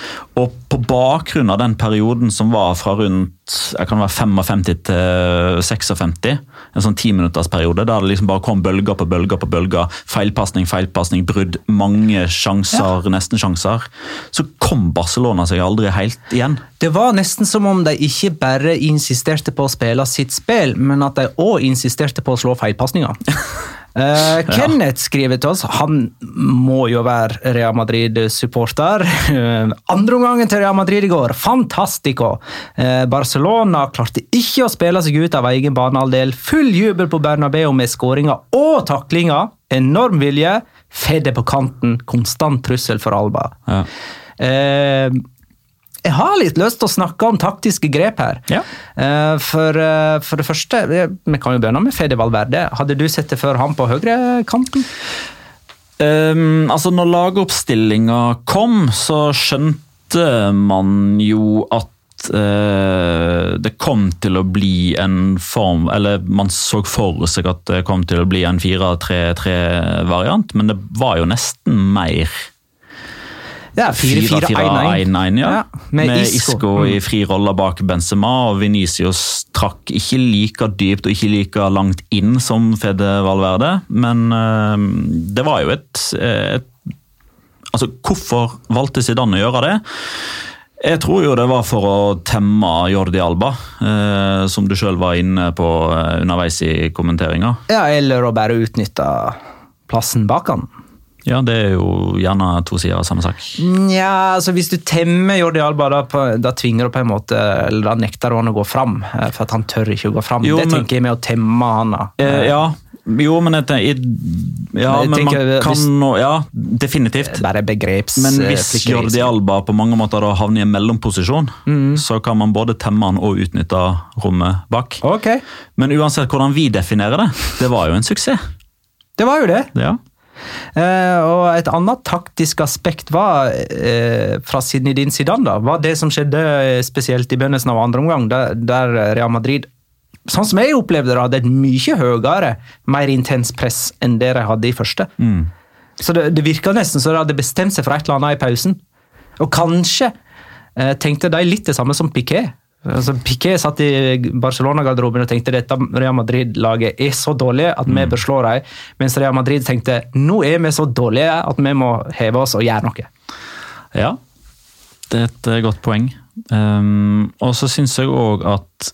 Og på bakgrunn av den perioden som var fra rundt jeg kan være 55 til 56, en sånn timinuttersperiode, der det liksom bare kom bølger på bølger på bølger, feilpasning, feilpasning, brudd, mange sjanser, nesten-sjanser, så kom Barcelona seg aldri helt igjen. Det var nesten som om de ikke bare insisterte på å spille sitt spill, men at de òg insisterte på å slå feilpasninger. Eh, Kenneth skriver til oss, han må jo være Real Madrid-supporter. Uh, Andreomgangen til Real Madrid i går, fantastico! Uh, Barcelona klarte ikke å spille seg ut av egen banehalvdel. Full jubel på Bernabeu med skåringer og taklinger. Enorm vilje. Fedde på kanten, konstant trussel for Alba. Ja. Eh, jeg har litt lyst til å snakke om taktiske grep her. Ja. Eh, for, eh, for det første, vi vi kan jo begynne med Fede Valverde. Hadde du sett det før han på høyrekanten? Um, altså når lagoppstillinga kom, så skjønte man jo at eh, det kom til å bli en form Eller man så for seg at det kom til å bli en 4-3-3-variant, men det var jo nesten mer Ja, 4-4-1-1. 4-4-1-1, ja. Ja, med med Isco. Isco i fri rolle bak Benzema, og Venicius trakk ikke like dypt og ikke like langt inn som Fede Valverde, men uh, det var jo et, et Altså, hvorfor valgte Zidane å gjøre det? Jeg tror jo det var for å temme Jordi Alba, eh, som du sjøl var inne på eh, underveis i kommenteringa. Ja, eller å bare utnytte plassen bak han. Ja, det er jo gjerne to sider av samme sak. Nja, altså hvis du temmer Jordi Alba, da, da tvinger du på en måte Eller da nekter du han å gå fram, eh, for at han tør ikke å gå fram. Jo, det men- tenker jeg med å temme han, da. Eh, ja, jo, men jeg jeg, ja, Jeg men tenker, man hvis- kan nå Ja, definitivt. Bare begreps... Men eh, hvis. Jordi Alba på mange måter da havner i en mellomposisjon, Mm. så kan man både temme han og utnytte rommet bak. Ok, Men uansett hvordan vi definerer det, det var jo en suksess. det var jo det. Ja. Eh, og et annet taktisk aspekt var, eh, fra Zinedine Zidane, da, var det som skjedde eh, spesielt i begynnelsen av andre omgang, der, der Real Madrid Sånn som jeg opplevde det, hadde et mye høyere, mer intens press enn det de hadde i første. Så det, det virka nesten som de hadde bestemt seg for et eller annet i pausen. Og kanskje eh, tenkte de litt det samme som Piquet. Altså, Piquet satt i Barcelona-garderoben og tenkte dette Real Madrid-laget er så dårlige at vi bør slå dem. Mens Real Madrid tenkte nå er vi så dårlige at vi må heve oss og gjøre noe. ja. Det er et eh, godt poeng. Um, og så syns jeg òg at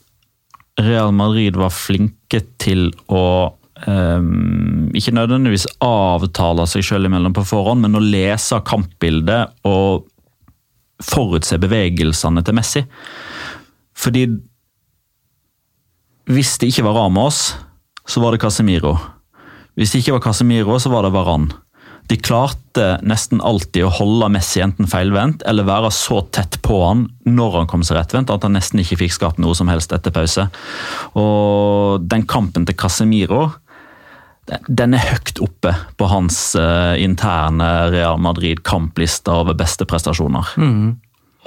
Real Madrid var flinke til å um, ikke nødvendigvis avtale seg selv imellom på forhånd, men å lese kampbildet og forutse bevegelsene til Messi. Fordi hvis det ikke var Ramos, så var det Casemiro. Hvis det ikke var Casemiro, så var det Varan. De klarte nesten alltid å holde Messi enten feilvendt eller være så tett på han når han kom seg rettvendt at han nesten ikke fikk skapt noe som helst etter pause. Og den kampen til Casemiro den er høyt oppe på hans uh, interne Real Madrid-kampliste over beste prestasjoner. Mm.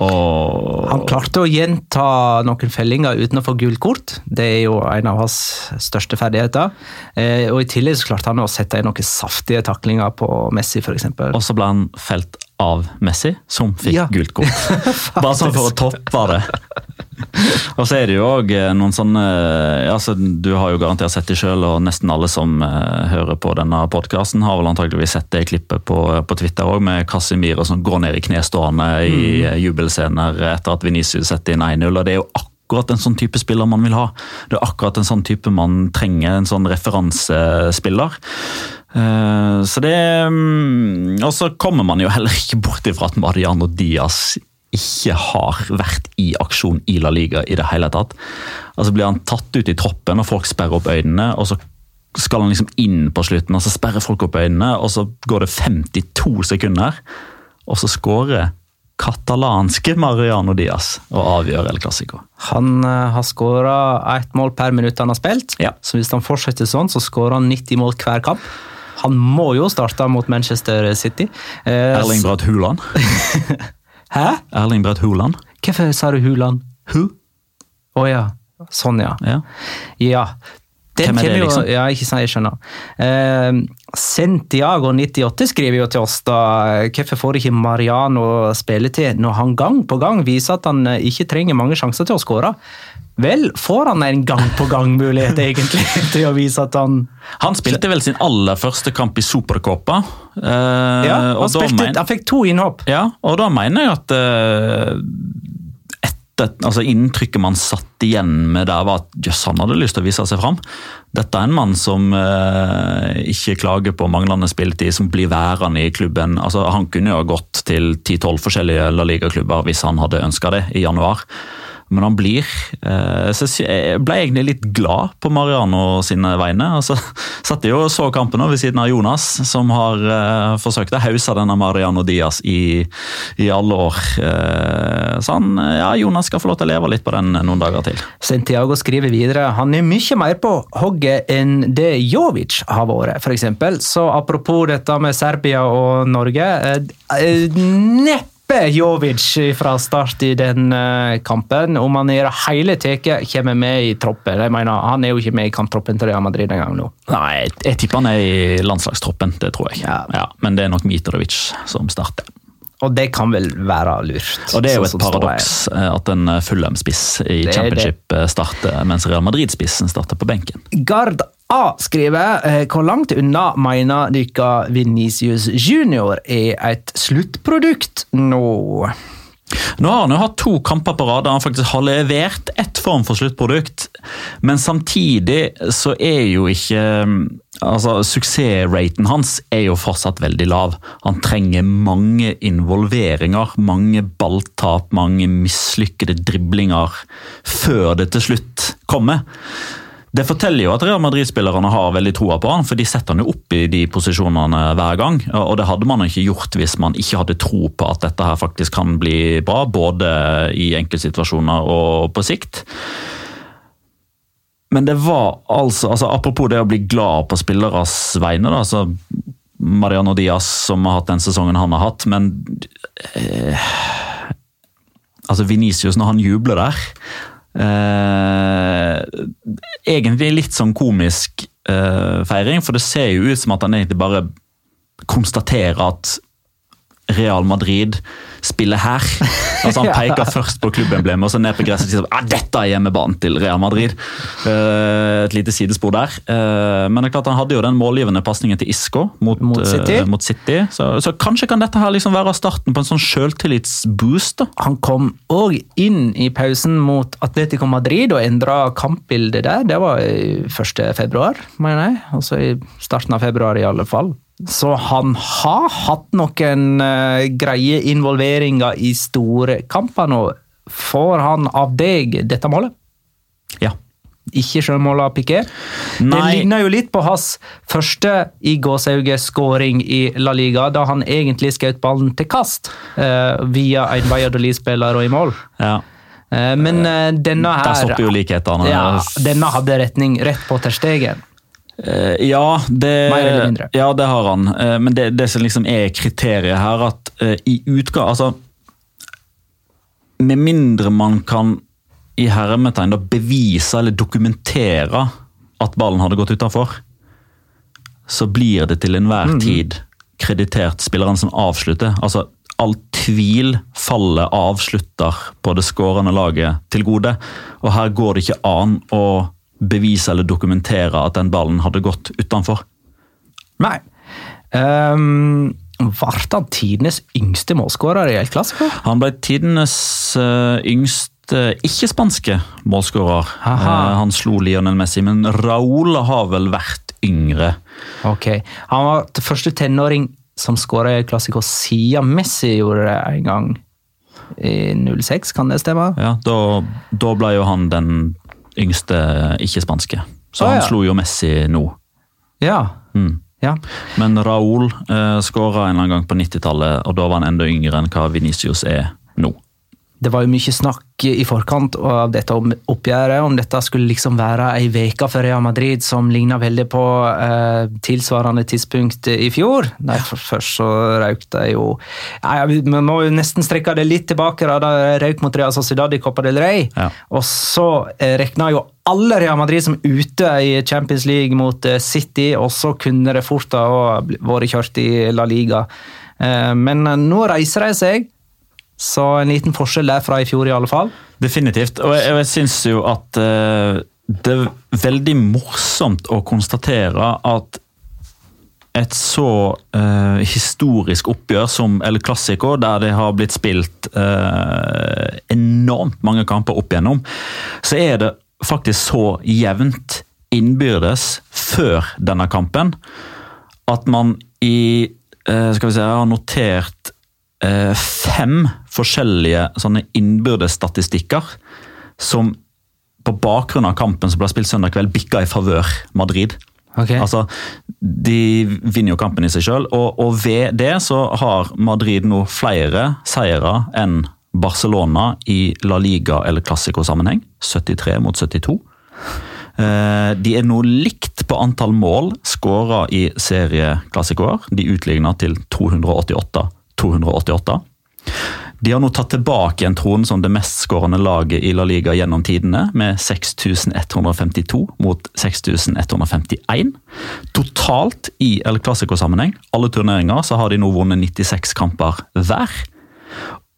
Og... Han klarte å gjenta noen fellinger uten å få gult kort. Det er jo en av hans største ferdigheter. Eh, og I tillegg så klarte han å sette inn noen saftige taklinger på Messi, f.eks. Og så ble han felt av Messi, som fikk Ja. gult kort. Bare sånn for å toppe det. Og så er det jo òg noen sånne altså, Du har jo garantert sett det sjøl, og nesten alle som eh, hører på denne podkasten, har vel antageligvis sett det klippet på, på Twitter òg, med Casimiro som går ned i knestående i mm. jubelscener etter at Venicius setter inn 1-0. og det er jo akkurat en sånn type spiller man vil ha. Det er akkurat en sånn type man trenger, en sånn referansespiller. Eh, Så det mm, Og så kommer man jo heller ikke bort ifra at Mariano Diaz ikke har vært i aksjon i La Liga i det hele tatt. Altså Blir han tatt ut i troppen og folk sperrer opp øynene, og så skal han liksom inn på slutten, og så sperrer folk opp øynene, og så går det 52 sekunder, og så skårer katalanske Mariano Diaz og avgjør El Clásico. Han eh, har skåra ett mål per minutt han har spilt. Ja. Så hvis han fortsetter sånn, så skårer han 90 mål hver kamp. Han må jo starte mot Manchester City. Eh, Erling Braut Haaland. Hæ? Erling Braut Huland. Hvorfor sa du Huland? Hu? Å ja. Sånn, ja. Ja. Ja. Den Hvem er det, jo- liksom? Ja, ikke sant, jeg skjønner. Eh, Santiago98 skriver jo til oss da hvorfor får ikke Mariano spilletid når han gang på gang viser at han eh, ikke trenger mange sjanser til å skåre. Vel, får han en gang på gang mulighet egentlig til å vise at han Han spilte vel sin aller første kamp i Supercopa. eh, Ja, og han, da spilte, men- han fikk to innhopp. Ja, og da mener jeg at eh, etter, altså inntrykket man satt igjen med der, var at jøss, han hadde lyst til å vise seg fram. Dette er en mann som eh, ikke klager på manglende spilletid, som blir værende i klubben. Altså, han kunne jo ha gått til 10-12 forskjellige La Liga-klubber hvis han hadde ønska det i januar. Men han blir eh, så Jeg ble egentlig litt glad på Mariano sine vegne. Altså, satt jeg jo og så kampen ved siden av Jonas, som har eh, forsøkt å hause denne Mariano Diaz i, i alle år. Eh, så han, ja, Jonas skal få lov til å leve litt på den noen dager til. Santiago skriver videre han er mye mer på hogget enn det Jovic har vært, f.eks. Så apropos dette med Serbia og Norge eh, Neppe Jovic fra start i den eh, kampen. Om han i det hele tatt kommer med i troppen. Jeg mener, Han er jo ikke med i kamptroppen til Real Madrid engang nå. Nei, jeg, jeg tipper han er i landslagstroppen, det tror jeg. Ja. men det er nok Mitrovic som starter. Og det kan vel være lurt. Og det er jo sånn et paradoks eh, at en Fulham-spiss i Det championship det. starter, mens Real Madrid-spissen starter på benken. Gard A skriver eh, hvor langt unna mener dere Venicius Junior er et sluttprodukt nå? Nå har han jo hatt to kamper på rad der han faktisk har levert ett form for sluttprodukt, men samtidig så er jo ikke altså Suksessraten hans er jo fortsatt veldig lav. Han trenger mange involveringer, mange balltap, mange mislykkede driblinger før det til slutt kommer. Det forteller jo at Real Madrid-spillerne har veldig troa på han, for de setter han jo opp i de posisjonene hver gang. Og det hadde man ikke gjort hvis man ikke hadde tro på at dette her faktisk kan bli bra, både i enkeltsituasjoner og på sikt. Men det var altså, altså Apropos det å bli glad på spilleres vegne. da, altså Mariano Diaz som har hatt den sesongen han har hatt, men eh, Altså Venicius, når han jubler der eh, Egentlig litt sånn komisk eh, feiring, for det ser jo ut som at han egentlig bare konstaterer at Real Madrid spiller her. Altså Han peker først på klubbemblemet og så ned på gresset og sier at dette er hjemmebanen til Real Madrid. Uh, et lite sidespor der. Uh, men det er klart han hadde jo den målgivende pasningen til Isco mot, Mot City. Uh, mot City. Så, så kanskje kan dette her liksom være starten på en sånn selvtillitsboost. da. Han kom òg inn i pausen mot Atletico Madrid og endra kampbildet der. Det var i 1. februar, mener jeg. Altså i starten av februar, i alle fall. Så han har hatt noen uh, greie involveringer i store kamper nå. Får han av deg dette målet? Ja. Ikke sjølmålet av Piqué. Det ligner jo litt på hans første i gåsehauget-skåring i La Liga, da han egentlig skjøt ballen til kast uh, via en Valladolid-spiller og i mål. ja. Uh, men denne her Der stopper jo likhetene. ja, Denne hadde retning rett på terstegen. Eh, ja, det, ja, det har han. Eh, men det, det som liksom er kriteriet her, at eh, i utgang Altså Med mindre man kan i hermetegn bevise eller dokumentere at ballen hadde gått utafor, så blir det til enhver tid kreditert spilleren som avslutter. Altså, all tvil faller avslutter på det skårende laget til gode. Og her går det ikke an å bevise eller dokumentere at den ballen hadde gått utenfor. Nei. Um, Ble han tidenes yngste målskårer i El Clásico? Han ble tidenes eh, yngste ikke-spanske målskårer. Eh, han slo Lionel Messi, men Raúl har vel vært yngre. Ok. Han var den første tenåring som skåra i El Clásico siden Messi gjorde det en gang. I 06, kan det stemme? Ja, da, da ble jo han den yngste ikke-spanske. Så Å, han ja. slo jo Messi nå. Ja. Mm. ja. Men Raúl eh, skåra en eller annen gang på 90-tallet, og da var han enda yngre enn hva Venicius er nå. Det var jo mye snakk i forkant av dette om- oppgjøret, om dette skulle liksom være ei veke for Real Madrid som ligna veldig på eh, tilsvarende tidspunkt i fjor. Derfor først så røyk de jo Nei, ja, Vi må jo nesten strekke det litt tilbake, da da de røyk mot Real Sociedad i Copa del Rey. Ja. Og så eh, regna jo alle Real Madrid som ute i Champions League mot eh, City, og så kunne det fort ha vært kjørt i La Liga. Eh, men eh, nå reiser de seg. Så en liten forskjell der fra i fjor, i alle fall. Definitivt. Og jeg, jeg syns jo at uh, det er veldig morsomt å konstatere at et så uh, historisk oppgjør som El Clásico, der det har blitt spilt uh, enormt mange kamper opp igjennom, så er det faktisk så jevnt innbyrdes før denne kampen at man i uh, skal vi se, har notert fem forskjellige sånne innbyrdes statistikker som på bakgrunn av kampen som ble spilt søndag kveld, bikka i favør Madrid. Okay. Altså, De vinner jo kampen i seg sjøl, og, og ved det så har Madrid nå flere seire enn Barcelona i La Liga eller Classico-sammenheng. 73 mot 72. Eh, De er nå likt på antall mål skåra i serieklassikoer. De utligner til 288-288. De har nå tatt tilbake en tronen som det mestskårende laget i La Liga gjennom tidene, med 6152 mot 6151. Totalt i El Clásico-sammenheng, alle turneringer, så har de nå vunnet 96 kamper hver.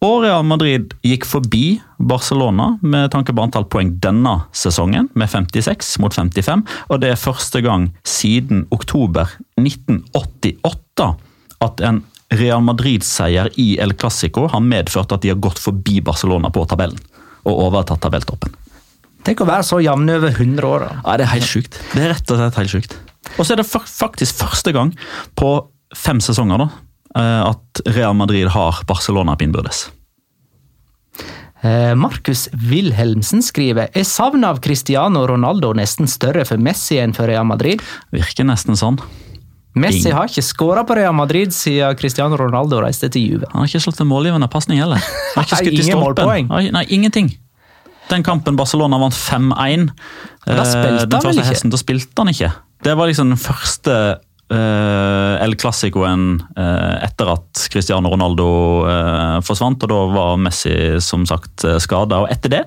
Og Real Madrid gikk forbi Barcelona med tanke på antall poeng denne sesongen, med 56 mot 55. Og det er første gang siden oktober 1988 at en Real Madrid-seier i El Clásico har medført at de har gått forbi Barcelona på tabellen. Og overtatt tabelltoppen. Tenk å være så jevne over 100 år. da. Ja, Det er helt sjukt. Det er rett og slett helt sjukt. Og så er det faktisk første gang på fem sesonger da, eh, at Real Madrid har Barcelona på innbyrdes. Eh, Markus Wilhelmsen skriver er savnet av Cristiano Ronaldo nesten større for Messi enn for Real Madrid. Virker nesten sånn. Messi har ikke skåra på Real Madrid siden Cristiano Ronaldo reiste til Juve. Han har ikke slått en målgivende pasning heller. Han har ikke skutt i stolpen. Nei, ingenting. Den kampen Barcelona vant 5-1 Da eh, spilte han hesten, da spilte han ikke. Det var liksom den første uh, El Clásicoen uh, etter at Cristiano Ronaldo uh, forsvant, og da var Messi som sagt skada. Etter det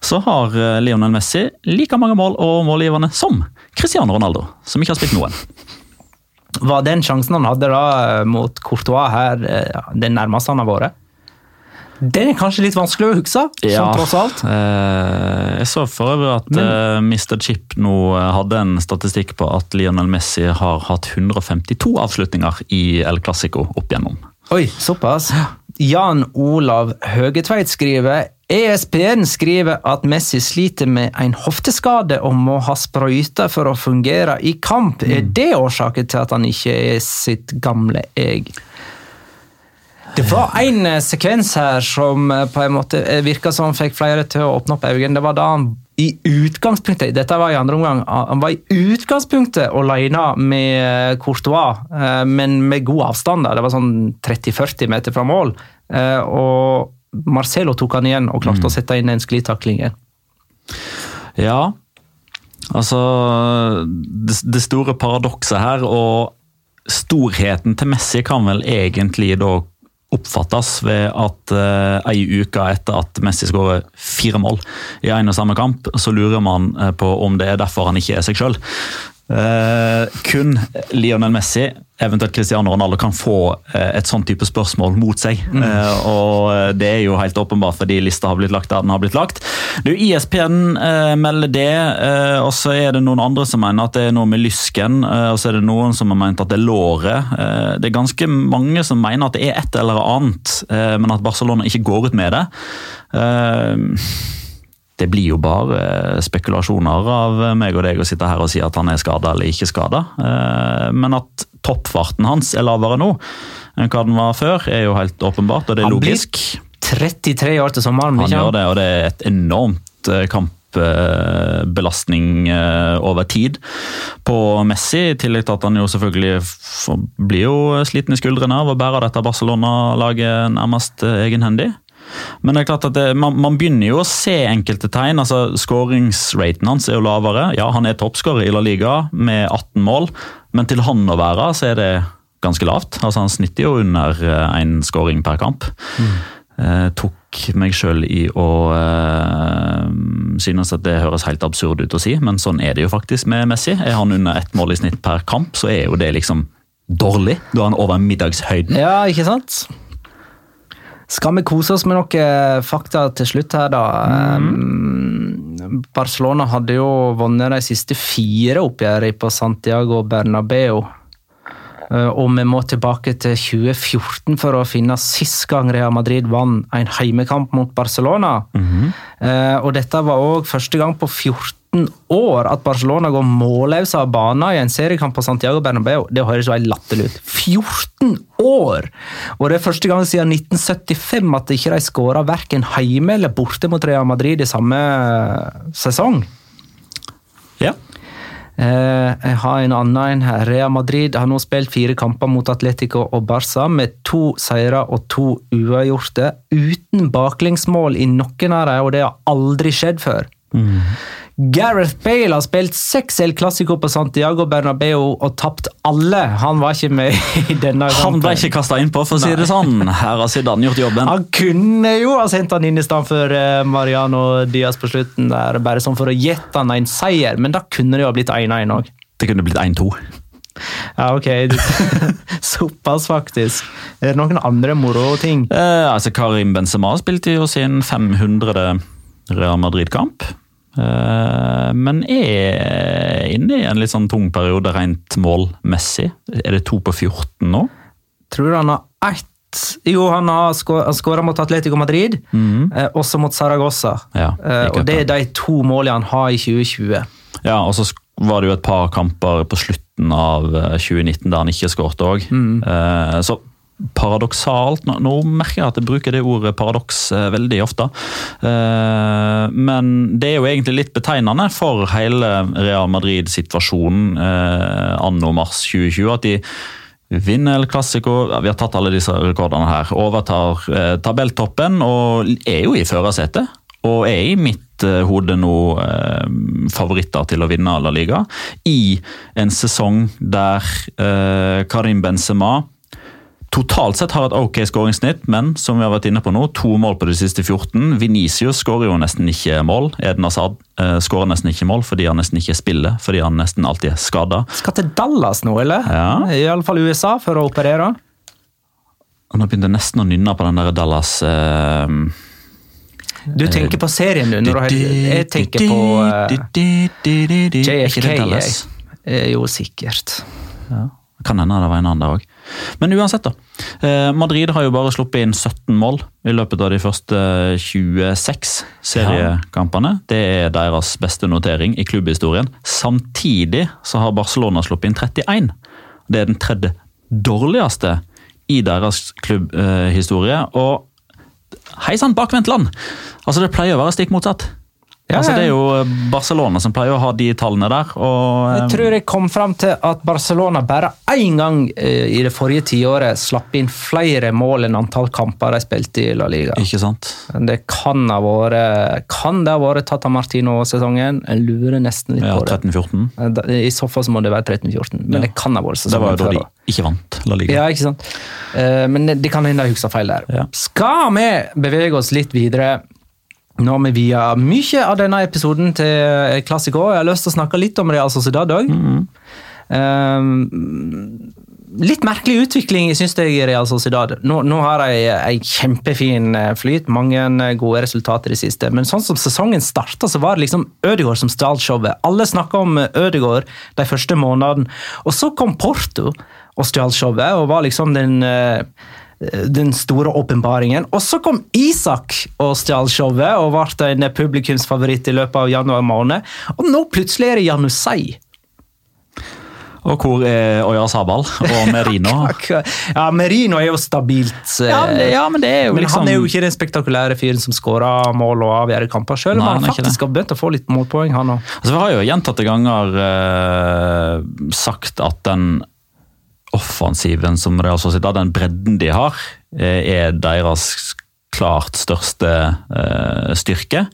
så har eh, Lionel Messi like mange mål og målgivende som Cristiano Ronaldo, som ikke har spilt noen. Var den sjansen han hadde da eh, mot Courtois her, eh, den nærmeste han har vært? Den er kanskje litt vanskelig å huske, sånn tross alt. Eh, jeg så for øvrig at Men- eh, Mr. Chip nå hadde en statistikk på at Lionel Messi har hatt 152 avslutninger i El Clásico opp igjennom. Oi, såpass. Jan Olav Høgetveit skriver ESPN skriver at Messi sliter med en hofteskade og må ha sprøyter for å fungere i kamp. Er det årsaken til at han ikke er sitt gamle jeg? Det var en eh, sekvens her som eh, på en måte eh, virka som fikk flere til å åpne opp øynene. Det var da han i utgangspunktet Dette var i andre omgang. Han var i utgangspunktet alene med Courtois, men med god avstand. Det var sånn 30-40 meter fra mål. Og Marcelo tok han igjen og klarte å sette inn en sklitakling igjen. Ja, altså Det, det store paradokset her, og storheten til Messi kan vel egentlig da oppfattes ved at eh, ei uke etter at Messi skårer fire mål i en og samme kamp, så lurer man eh, på om det er derfor han ikke er seg sjøl. Kun Lionel Messi, eventuelt Cristiano Ronaldo, kan få eh, et sånn type spørsmål mot seg. Eh, og det er jo helt åpenbart fordi lista har blitt lagt der den har blitt lagt. Du, ISPN eh, melder det, eh, og så er det noen andre som mener at det er noe med lysken, eh, og så er det noen som har ment at det er låret. Eh, det er ganske mange som mener at det er et eller annet, eh, men at Barcelona ikke går ut med det. Eh, det blir jo bare eh, spekulasjoner av meg og deg å sitte her og si at han er skada eller ikke skada. Men at toppfarten hans er lavere nå enn hva den var før, er jo helt åpenbart, og det er logisk. Han blir 33 år til sommeren. Han gjør det, og det er et enormt eh, kampbelastning eh, over tid på Messi. I tillegg til at han jo selvfølgelig blir jo sliten i skuldrene av å bære dette Barcelona-laget nærmest eh, egenhendig. Men det er klart at det, man, man begynner jo å se enkelte tegn. altså Skåringsraten hans er jo lavere. Ja, han er toppskårer i La Liga med 18 mål, men til han å være så er det ganske lavt. Altså Han snitter jo under én skåring per kamp. Eh, tok meg sjøl i å eh, synes at det høres helt absurd ut å si, men sånn er det jo faktisk med Messi. Er han under ett mål i snitt per kamp, så er jo det liksom dårlig. Da er han over middagshøyden. Ja, ikke sant? Skal vi kose oss med noen fakta til slutt her, da? Mm. Barcelona hadde jo vunnet de siste fire oppgjørene på Santiago Bernabeu. Uh, Og vi må tilbake til 2014 for å finne sist gang Real Madrid vant en heimekamp mot Barcelona. Uh, Og dette var òg første gang på 14 år at Barcelona går målløs av banen i en seriekamp på Santiago Bernabeu. Det høres jo helt latterlig ut. 14 år! Og det er første gang siden 1975 at ikke de skåra verken hjemme eller borte mot Real Madrid i samme sesong. Ja. Eh, jeg har en annen en her. Real Madrid har nå spilt fire kamper mot Atletico og Barca med to seire og to uavgjorte, uten baklengsmål i noen av dem, og det har aldri skjedd før. Gareth Bale har spilt seks El Clásico på Santiago Bernabeu og tapt alle. Han var ikke med i denne Han ble ikke kasta innpå, for å si det sånn. Her har Zidane gjort jobben. Han kunne jo ha sendt han inn i stedet for eh, Mariano Diaz på slutten, der, bare sånn for å gjette han en seier, men da kunne det jo ha blitt 1-1 òg. Det kunne blitt 1-2. Ja, ok. Såpass, faktisk. Er det noen andre moro-ting? Eh, altså Karim Benzema spilte jo sin 500. Real Madrid-kamp. Eh, men er inne i en litt sånn tung periode rent målmessig. Er det to på 14 nå? Tror han har ett Jo, han har skåra mot Atletico Madrid, eh, også mot Saragossa. Ja, eh, og det er de to målene han har i 2020. Ja, og så var det jo et par kamper på slutten av eh, 2019 der han ikke skåret òg. Så paradoksalt nå, merker jeg at jeg bruker det ordet paradoks eh, veldig ofte. Eh, men det er jo egentlig litt betegnende for hele Real Madrid-situasjonen eh, anno mars 2020. at de Vinner El Clásico, vi har tatt alle disse rekordene her. Overtar tabelltoppen og er jo i førersetet. Og er i mitt hode nå favoritter til å vinne La Liga. I en sesong der Karim Benzema totalt sett har et ok skåringssnitt, men som vi har vært inne på nå, to mål på de siste 14. Vinicius skårer jo nesten ikke mål. Eden Hazard eh, skårer nesten ikke mål fordi han nesten ikke spiller, fordi han nesten alltid er skada. Skal til Dallas nå, eller? Ja. I alle fall USA, for å operere. Og Nå begynte jeg nesten å nynne på den der Dallas eh, Du tenker på serien, du. Når du har, jeg tenker på uh, JFK. Jeg, er jo sikkert. Ja. Kan hende det var en annen der òg. Men uansett, da. Eh, Madrid har jo bare sluppet inn 17 mål i løpet av de første 26 seriekampene. Det er deres beste notering i klubbhistorien. Samtidig så har Barcelona sluppet inn 31. Det er den tredje dårligste i deres klubbhistorie. Og hei sann, bakvendt land! Altså, det pleier å være stikk motsatt. Ja, altså, det er jo Barcelona som pleier å ha de tallene der. Og, Jeg eh, tror jeg kom fram til at Barcelona bare én gang eh, i det forrige tiåret slapp inn flere mål enn antall kamper de spilte i La Liga. Ikke sant? Det kan ha vært Kan det ha vært Tata Martino-sesongen? Jeg lurer nesten litt Ja, på det. 13-14. Eh, I så fall så må det være 13-14, men Ja. det kan ha vært sesongen. Det var jo da de ikke vant La Liga. Ja, ikke sant? Eh, Men det det kan hende jeg husker feil der. Ja. Skal vi bevege oss litt videre? Nå har vi via mye av denne episoden til klassikere. Jeg har lyst til å snakke litt om Real Sociedad òg. litt merkelig utvikling, syns jeg, i Real Sociedad. Nå, nå har de en kjempefin eh, flyt, mange eh, gode resultater i det siste. Men sånn som sesongen starta, så var det liksom Ødegaard som stjal showet. Alle snakka om eh, Ødegaard de første månedene. Og så kom Porto og stjal showet, og var liksom den eh, den store åpenbaringen. Og så kom Isak og stjal showet og ble en publikumsfavoritt i løpet av januar måned. Og nå plutselig er det Janusei. Og hvor er Oya Sabal og Merino? Ja, Merino er jo stabilt. eh, Ja, men det- ja, men det er jo men liksom- Han er jo ikke den spektakulære fyren som skårer mål og avgjør kamper, selv om han han faktisk har begynt å få litt målpoeng, han òg. Altså, vi har jo gjentatte ganger uh, sagt at den offensiven som Real Sociedad, den bredden de har, eh, er deres klart største eh, styrke.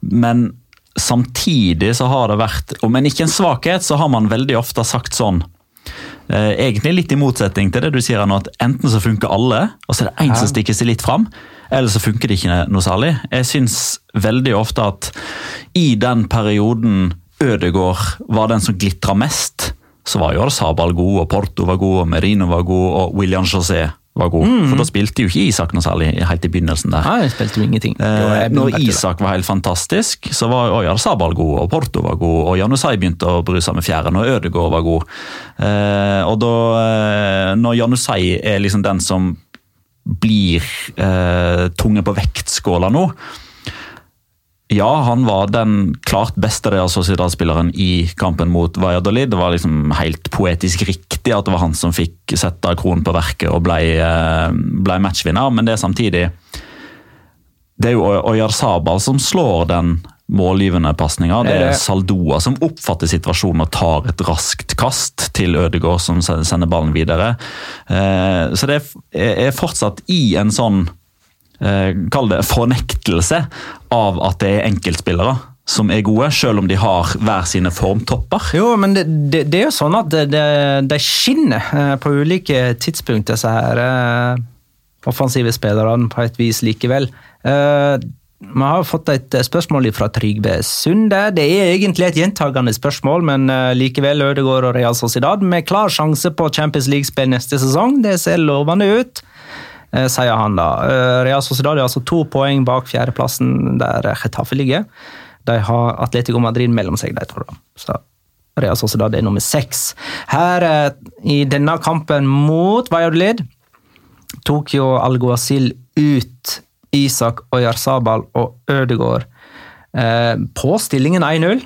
Men samtidig så har det vært, om en ikke en svakhet, så har man veldig ofte sagt sånn eh, Egentlig litt i motsetning til det du sier nå, at enten så funker alle, og så er det én som stikker seg litt fram, eller så funker det ikke noe særlig. Jeg syns veldig ofte at i den perioden Ødegård var den som glitra mest, så var jo Sabal god, og Porto var god, og Merino var god, og William José var god. For da spilte jo ikke Isak noe særlig helt i begynnelsen der. Nei, spilte jo ingenting. Eh, når. Isak var helt fantastisk, så var Oyar Sabal god, og Porto var god, og Janusai begynte å bry seg med fjæren, og Ødegaard var god. Eh, og da, eh, når Janusai er liksom den som blir eh, tunge på vektskåla nå, ja, han var den klart beste Real Sociedad-spilleren i kampen mot Valladolid. Det var liksom helt poetisk riktig at det var han som fikk sette kronen på verket og ble, eh, ble matchvinner, men det er samtidig Det er jo Oyar Sabal som slår den målgivende pasninga. Det er. Saldoa som oppfatter situasjonen og tar et raskt kast til Ødegaard, som sender ballen videre. Eh, Så det er fortsatt i en sånn kall det fornektelse av at det er enkeltspillere som er gode, selv om de har hver sine formtopper. Jo, men det, det, det er jo sånn at de skinner eh, på ulike tidspunkt, disse her eh, offensive spillerne, på et vis likevel. Eh, Vi har fått et spørsmål fra Trygve Sunde. Det er egentlig et gjentagende spørsmål, men eh, likevel Ødegaard og Real Sociedad med klar sjanse på Champions League-spill neste sesong. Det ser lovende ut, eh, sier han da. Eh, Real Sociedad er altså to poeng bak fjerdeplassen der Getafe ligger. De har Atletico Madrid mellom seg, de to. Så Real Sociedad er nummer seks. Her eh, i denne kampen mot Valladolid tok jo Alguacil ut Isak Oyarzabal og Ødegaard eh, på stillingen 1-0.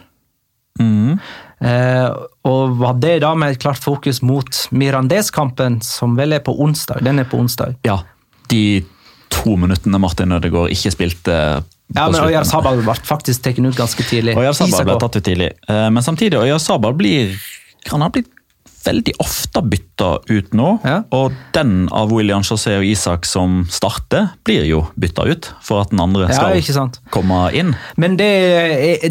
Mm. Eh, og var det da med et klart fokus mot Mirandes-kampen, som vel er på onsdag? Den er på onsdag. Ja, de to minuttene Martin Ødegaard ikke spilte på Ja, men Øyar Oyarzabal ble faktisk tatt ut ganske tidlig. Oyar Sabal ble tatt ut tidlig, Eh, men samtidig Oyar Sabal blir Han har blitt veldig ofte bytta ut nå. Ja. Og den av William José og Isak som starter, blir jo bytta ut for at den andre skal ja, komme inn. Men det,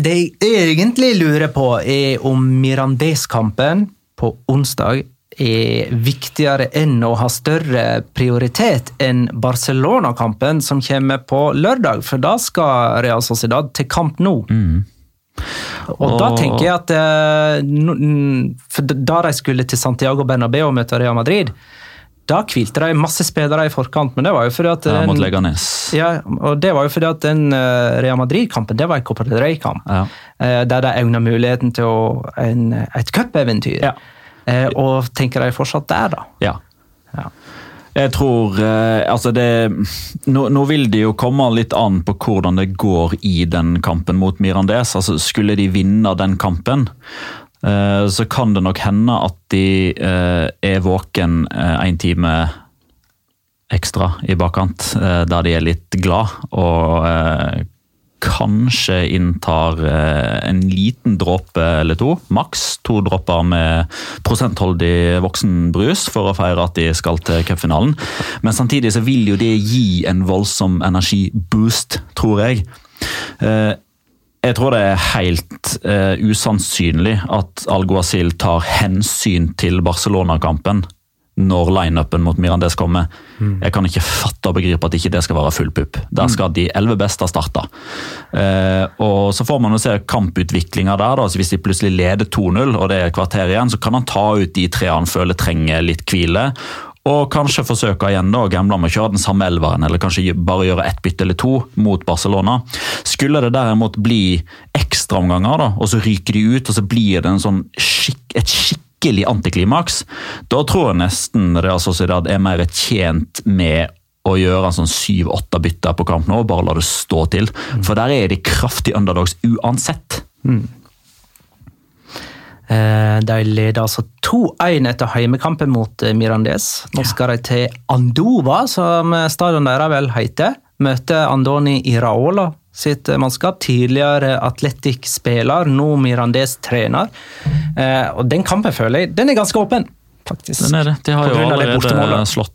det jeg egentlig lurer på, er om Mirandes-kampen på onsdag er viktigere enn å ha større prioritet enn Barcelona-kampen som kommer på lørdag, for da skal Real Sociedad til kamp nå. Og da tenker jeg at eh, mm, For da de skulle til Santiago Bernabeu og møte Real Madrid, da hvilte de masse spillere i forkant, men det var jo fordi at den- ja, ja, og det var jo fordi at den eh, Real Madrid-kampen det var en Copa del Rey-kamp. Ja. eh, Der de øyna muligheten til å, en, et cupeventyr. Ja. Eh, og tenker de fortsatt der, da? Ja. Ja. Jeg tror eh, Altså, det nå, nå vil det jo komme litt an på hvordan det går i den kampen mot Mirandes. Altså, skulle de vinne den kampen, eh, så kan det nok hende at de er våken en time ekstra i bakkant, der de er litt glad og kanskje inntar eh, en liten dråpe eller to, maks to dråper med prosentholdig voksenbrus for å feire at de skal til cupfinalen. Men samtidig så vil jo det gi en voldsom energiboost, tror jeg. Eh, jeg tror det er helt eh, usannsynlig at Alguacil tar hensyn til Barcelona-kampen når lineupen mot Mirandes kommer. Jeg kan ikke fatte og begripe at ikke det skal være full pupp. Der skal de elleve beste starte. Eh, og Så får man jo se kamputviklinga der. da, så Hvis de plutselig leder 2-0 og det er et kvarter igjen, så kan han ta ut de tre han føler trenger litt hvile. Og kanskje forsøke igjen da, gamle gamble med å kjøre den samme elveren, eller kanskje bare gjøre ett bytte eller to mot Barcelona. Skulle det derimot bli ekstraomganger, da, og så ryker de ut, og så blir det en sånn skikk, et skikkelig antiklimaks, da tror jeg nesten Real Sociedad er mer tjent med å gjøre en sånn syv-åtte bytter på kamp nå, bare la det stå til. For der er de kraftige underdogs uansett. Eh, De leder altså 2-1 etter heimekampen mot eh, Mirandes. Nå skal de til Andova, som stadion deres vel heter. Møte Andoni Iraola sitt mannskap. Tidligere Atletic-spiller, nå Mirandés-trener. Eh, Og den kampen føler jeg den er ganske åpen, faktisk. Den er det. De har jo allerede slått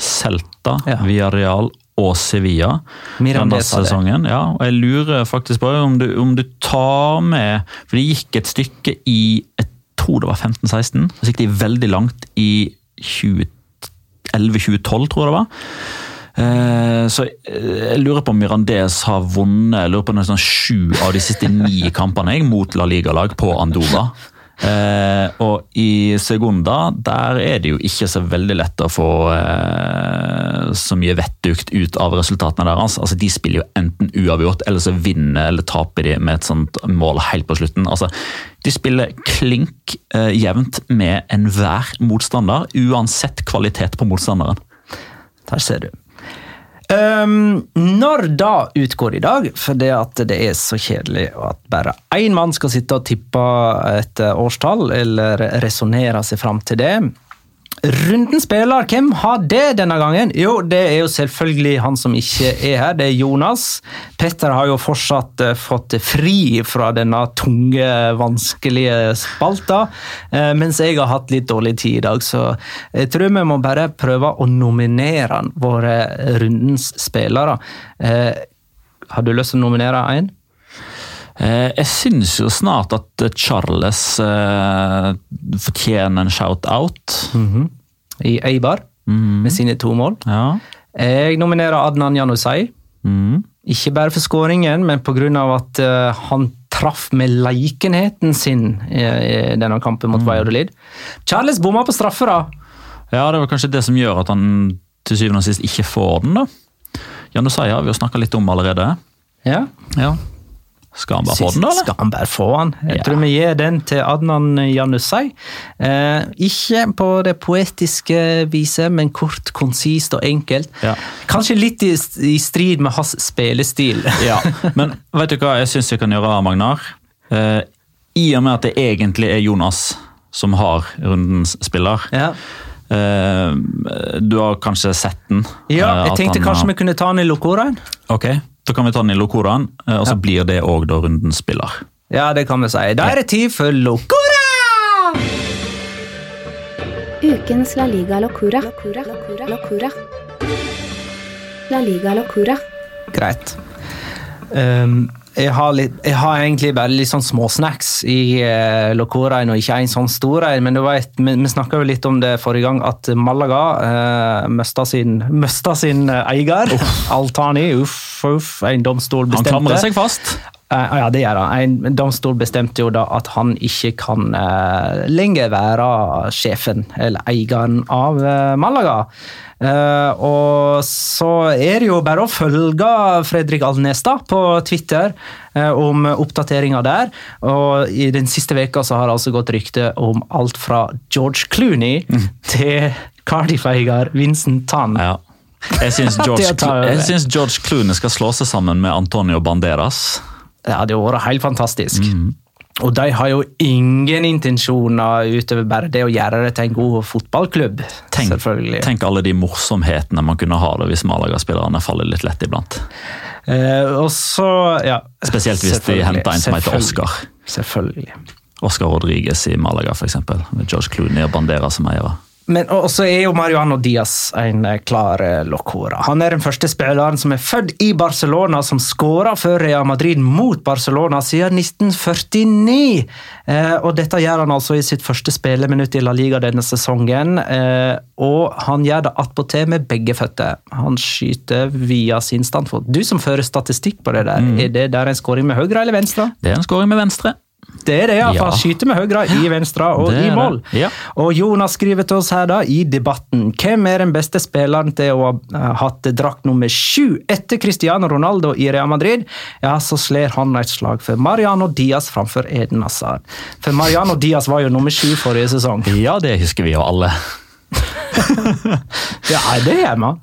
Celta, Ja. Villarreal og Sevilla denne sesongen. Ja, og jeg lurer faktisk på om du, om du tar med For det gikk et stykke i jeg tror det var 15-16. Så gikk de veldig langt i 2011-2012, tror jeg det var. Eh, Så eh, jeg lurer på om Mirandez har vunnet jeg lurer på nesten sju av de siste ni kampene jeg, mot La Liga-lag på Andova. Eh, og i Segunda der er det jo ikke så veldig lett å få eh, så mye vettugt ut av resultatene deres. Altså, de spiller jo enten uavgjort, eller så vinner eller taper de med et sånt mål helt på slutten. Altså, de spiller klink eh, jevnt med enhver motstander, uansett kvalitet på motstanderen. Der ser du. Um, når da utgår i dag, fordi at det er så kjedelig at bare én mann skal sitte og tippe et årstall, eller resonnere seg fram til det. Runden spiller, hvem har det denne gangen? Jo, det er jo selvfølgelig han som ikke er her, det er Jonas. Petter har jo fortsatt eh, fått fri fra denne tunge, vanskelige spalta, eh, mens jeg har hatt litt dårlig tid i dag, så jeg tror vi må bare prøve å nominere våre rundens spillere. Eh, Har du lyst til å nominere én? Eh, Jeg syns jo snart at eh, Charles eh, fortjener en shout-out. I Eibar, med sine to mål. Ja. Jeg nominerer Adnan Janusai. Mm. Ikke bare for skåringen, men pga. at han traff med leikenheten sin i, denne kampen mot Valladolid. Charles bomma på straffe, da. ja, det var kanskje det som gjør at han til syvende og sist ikke får den, da. Janusai har vi jo snakka litt om allerede. Ja. Ja. Skal han bare få den, da? eller? Skal han bare få den? Jeg Ja. tror vi gir den til Adnan Janussai. Eh, ikke på det poetiske viset, men kort, konsist og enkelt. Ja. Kanskje litt i, i strid med hans spillestil. Ja, Men vet du hva jeg syns vi kan gjøre, Magnar? Eh, I og med at det egentlig er Jonas som har rundens spiller. Ja. Uh, du har kanskje sett den? Ja, eh, jeg tenkte kanskje har- vi kunne ta den i Lokoraen. Ok, da kan vi ta den i Lokoraen, eh, og så blir det òg da rundens spiller. Ja, det kan vi si. Da er det tid for Locora! Ukens La Liga Locura. Locura. Locura. Locura. La Liga Locura. Greit. Um, jeg har, litt, jeg har egentlig bare litt sånn småsnacks i eh, Locorain, og ikke en sånn stor en. Men du vet, vi, vi snakka jo litt om det forrige gang, at Malaga eh, mista sin, mista sin uh, eier. Altani. Uff, uff. En domstol Han bestemte. klamrer seg fast. Eh, ja, det gjør han. En domstol bestemte jo da at han ikke kan eh, lenger være sjefen eller eieren av eh, Malaga. Eh, og så er det jo bare å følge Fredrik Alnes da på Twitter eh, om oppdateringer der. Og i den siste veka så har det altså gått rykte om alt fra George Clooney til Cardiff-eier Vincent Tann. Ja. Jeg syns George, George Clooney skal slå seg sammen med Antonio Banderas. Ja, Det hadde vært helt fantastisk. Mm. Og de har jo ingen intensjoner utover bare det å gjøre det til en god fotballklubb. Tenk, selvfølgelig. tenk alle de morsomhetene man kunne ha det hvis Malaga-spillerne faller litt lett iblant. Eh, og så, ja Spesielt hvis de henter en som heter. Oscar. Selvfølgelig. Oscar Rodriguez i Malaga, f.eks. Med George Clooney og Bandera som eiere. Men og så er jo Mariano Diaz en eh, klar eh, locora. Han er den første spilleren som er født i Barcelona som skåra for Real Madrid mot Barcelona siden 1949. Eh, og dette gjør han altså i sitt første spilleminutt i La Liga denne sesongen. Eh, og han gjør det attpåtil med begge føtter. Han skyter via sin standfot. Du som fører statistikk på det der, Mm. er det der en skåring med høyre eller venstre? Det er en skåring med venstre. Det er det, ja. For han skyter med høyre i venstre og i mål. Ja. Og Jonas skriver til oss her da, i debatten. Hvem er den beste spilleren til å ha eh, hatt drakt nummer sju etter Cristiano Ronaldo i Real Madrid? Ja, så slår han et slag for Mariano Diaz framfor Eden Hazard. For Mariano Diaz var jo nummer sju forrige sesong. Ja, det husker vi jo alle. Ja, det gjør man.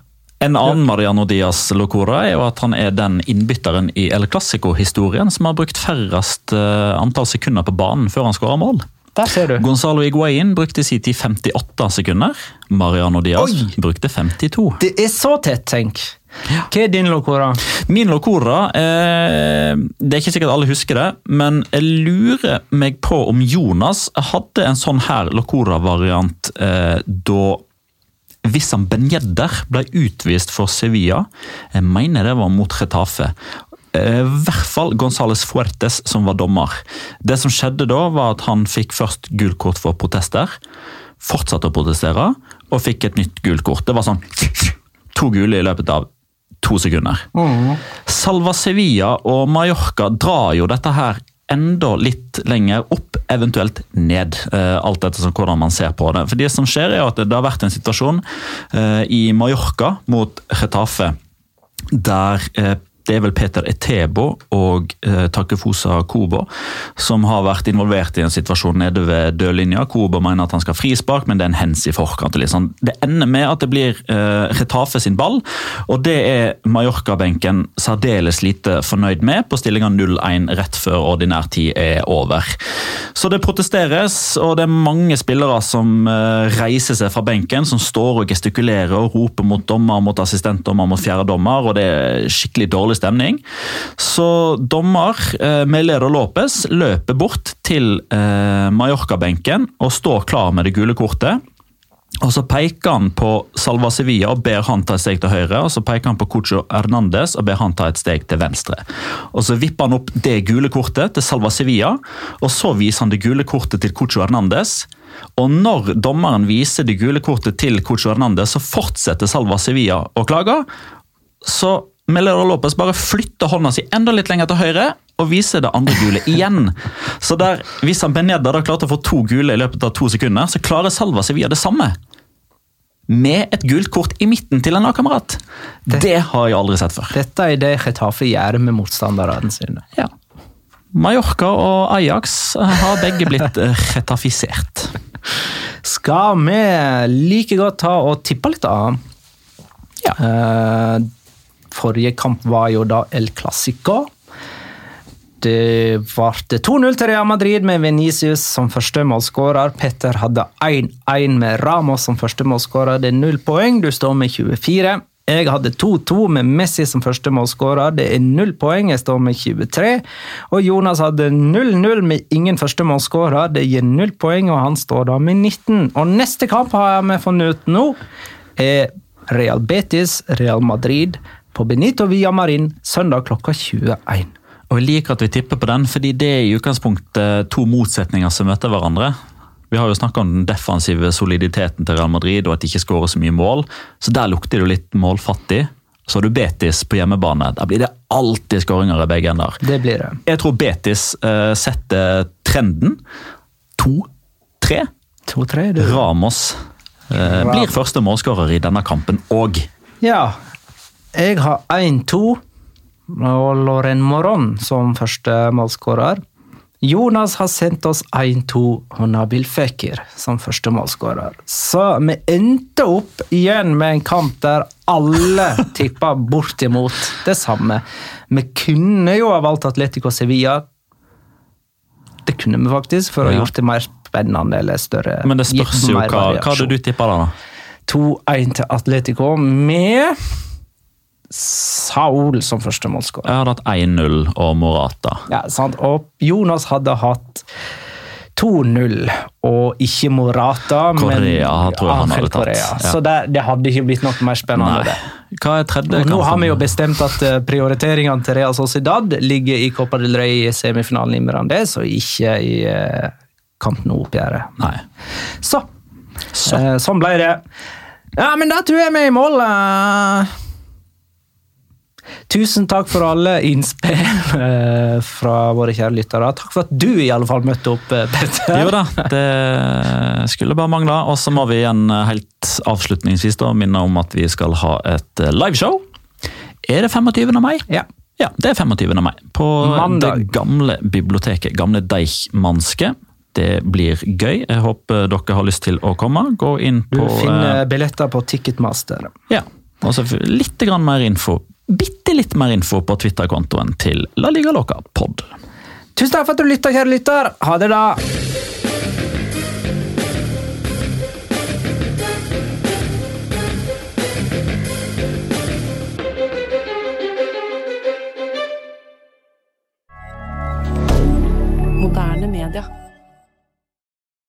En annen Mariano Diaz Locora er jo at han er den innbytteren i El Clásico-historien som har brukt færrest eh, antall sekunder på banen før han skårer mål. Der ser du. Gonzalo Higuain brukte sin tid 58 sekunder. Mariano Diaz Oi! brukte 52. Det er så tett, tenk. Hva er din locora? Min Locora eh, Det er ikke sikkert alle husker det, men jeg lurer meg på om Jonas hadde en sånn her Locora-variant eh, da Wissam Ben Yedder ble utvist for Sevilla. Jeg mener det var mot Retafe. Eh, I hvert fall Gonzales Fuertes som var dommer. Det som skjedde da, var at han fikk først gult kort for protester. Fortsatte å protestere, og fikk et nytt gult kort. Det var sånn to gule i løpet av to sekunder. Salva Sevilla og Mallorca drar jo dette her enda litt lenger opp, eventuelt ned. eh, Alt etter hvordan man ser på det. For Det som skjer er at det har vært en situasjon eh, i Mallorca mot Retafe der eh, det er vel Peter Etebo og eh, Takefusa Kobo som har vært involvert i en situasjon nede ved dørlinja. Kobo mener at han skal frispark, men det er en hens i forkant. Liksom. Det ender med at det blir eh, Retafe sin ball, og det er Mallorca-benken særdeles lite fornøyd med på stillinga 0-1 rett før ordinær tid er over. Så det protesteres, og det er mange spillere som eh, reiser seg fra benken, som står og gestikulerer og roper mot dommer, mot assistentdommer, mot fjerdedommer, og det er skikkelig dårlig stemning. Så dommer eh, Melero Lopez løper bort til eh, Mallorca-benken og står klar med det gule kortet. Og Så peker han på Salva Sevilla og ber han ta et steg til høyre. og Så peker han på Cucho Hernandez og ber han ta et steg til venstre. Og Så vipper han opp det gule kortet til Salva Sevilla, og så viser han det gule kortet til Cucho Hernandez. Og når dommeren viser det gule kortet til Cucho Hernandez, så fortsetter Salva Sevilla å klage. Så Melero Lopez bare flytter hånda si enda litt lenger til høyre og viser det andre gule igjen. Så der, Hvis han Beneda da klarte å få to gule i løpet av to sekunder, så klarer Salva Sevilla det samme. Med et gult kort i midten til en lagkamerat. Det har jeg aldri sett før. Dette er det Chetafe gjør med motstanderne sine. Ja. Mallorca og Ajax har begge blitt retafisert. Skal vi like godt ta og tippe litt, av? Ja. Eh, forrige kamp var jo da El Clásico. Det ble 2-0 til Real Madrid med Venicius som første målskårer. Petter hadde 1-1 med Ramos som første målskårer. Det er null poeng, du står med 24. Jeg hadde 2-2 med Messi som første målskårer. Det er null poeng, jeg står med 23. Og Jonas hadde 0-0 med ingen første målskårer. Det gir null poeng, og han står da med 19. Og neste kamp har vi funnet ut nå, er Real Betis, Real Madrid på Benito Villamarin søndag klokka 21. Og jeg liker at vi tipper på den, fordi det er i utgangspunktet to motsetninger som møter hverandre. Vi har jo snakka om den defensive soliditeten til Real Madrid og at de ikke skårer så mye mål. Så der lukter det litt målfattig. Så har du Betis på hjemmebane. Der blir det alltid skåringer i begge ender. Det blir det. Jeg tror Betis uh, setter trenden. 2-3. 2-3, du. Ramos uh, blir første målskårer i denne kampen òg. Ja. Jeg har 1-2 og Loren Moron som første målskårer. Jonas har sendt oss 1-2 og Nabil Fekir som første målskårer. Så vi endte opp igjen med en kamp der alle tippa bortimot det samme. Vi kunne jo ha valgt Atletico Sevilla. Det kunne vi faktisk, for å ha gjort det mer spennende eller større. Men det spørs jo hva, hva hadde du tippa da? 2-1 til Atletico med Saul som første målskårer. Jeg hadde hatt 1-0 og Morata. Ja, sant? Og Jonas hadde hatt 2-0 og ikke Morata, men jeg han Angel. Ja. Så det, det hadde ikke blitt noe mer spennende. Nei. Hva er tredje Og nå har vi jo bestemt at eh, prioriteringene til Real Sociedad ligger i Copa del Rey i semifinalen i Mirandés, og ikke i eh, Camp Nou-oppgjøret. Så, Så. eh, sånn ble det. Ja, men da tror jeg vi er i mål. eh. Tusen takk for alle innspill eh, fra våre kjære lyttere. Takk for at du i alle fall møtte opp, eh, Petter. Jo da, det skulle bare mangle. Og så må vi igjen eh, helt avslutningsvis da minne om at vi skal ha et liveshow. Er det 25. mai? Ja. Ja, det er 25. mai. På Mandag. det gamle biblioteket, gamle Deichmanske. Det blir gøy. Jeg håper dere har lyst til å komme. Gå inn Du på finner eh, billetter på Ticketmaster. Ja. Og så litt mer info. Bitte litt mer info på Twitter-kontoen til La Liga Loca pod. Tusen takk for at du lytta, kjære lytter. Ha det, da. Moderne media.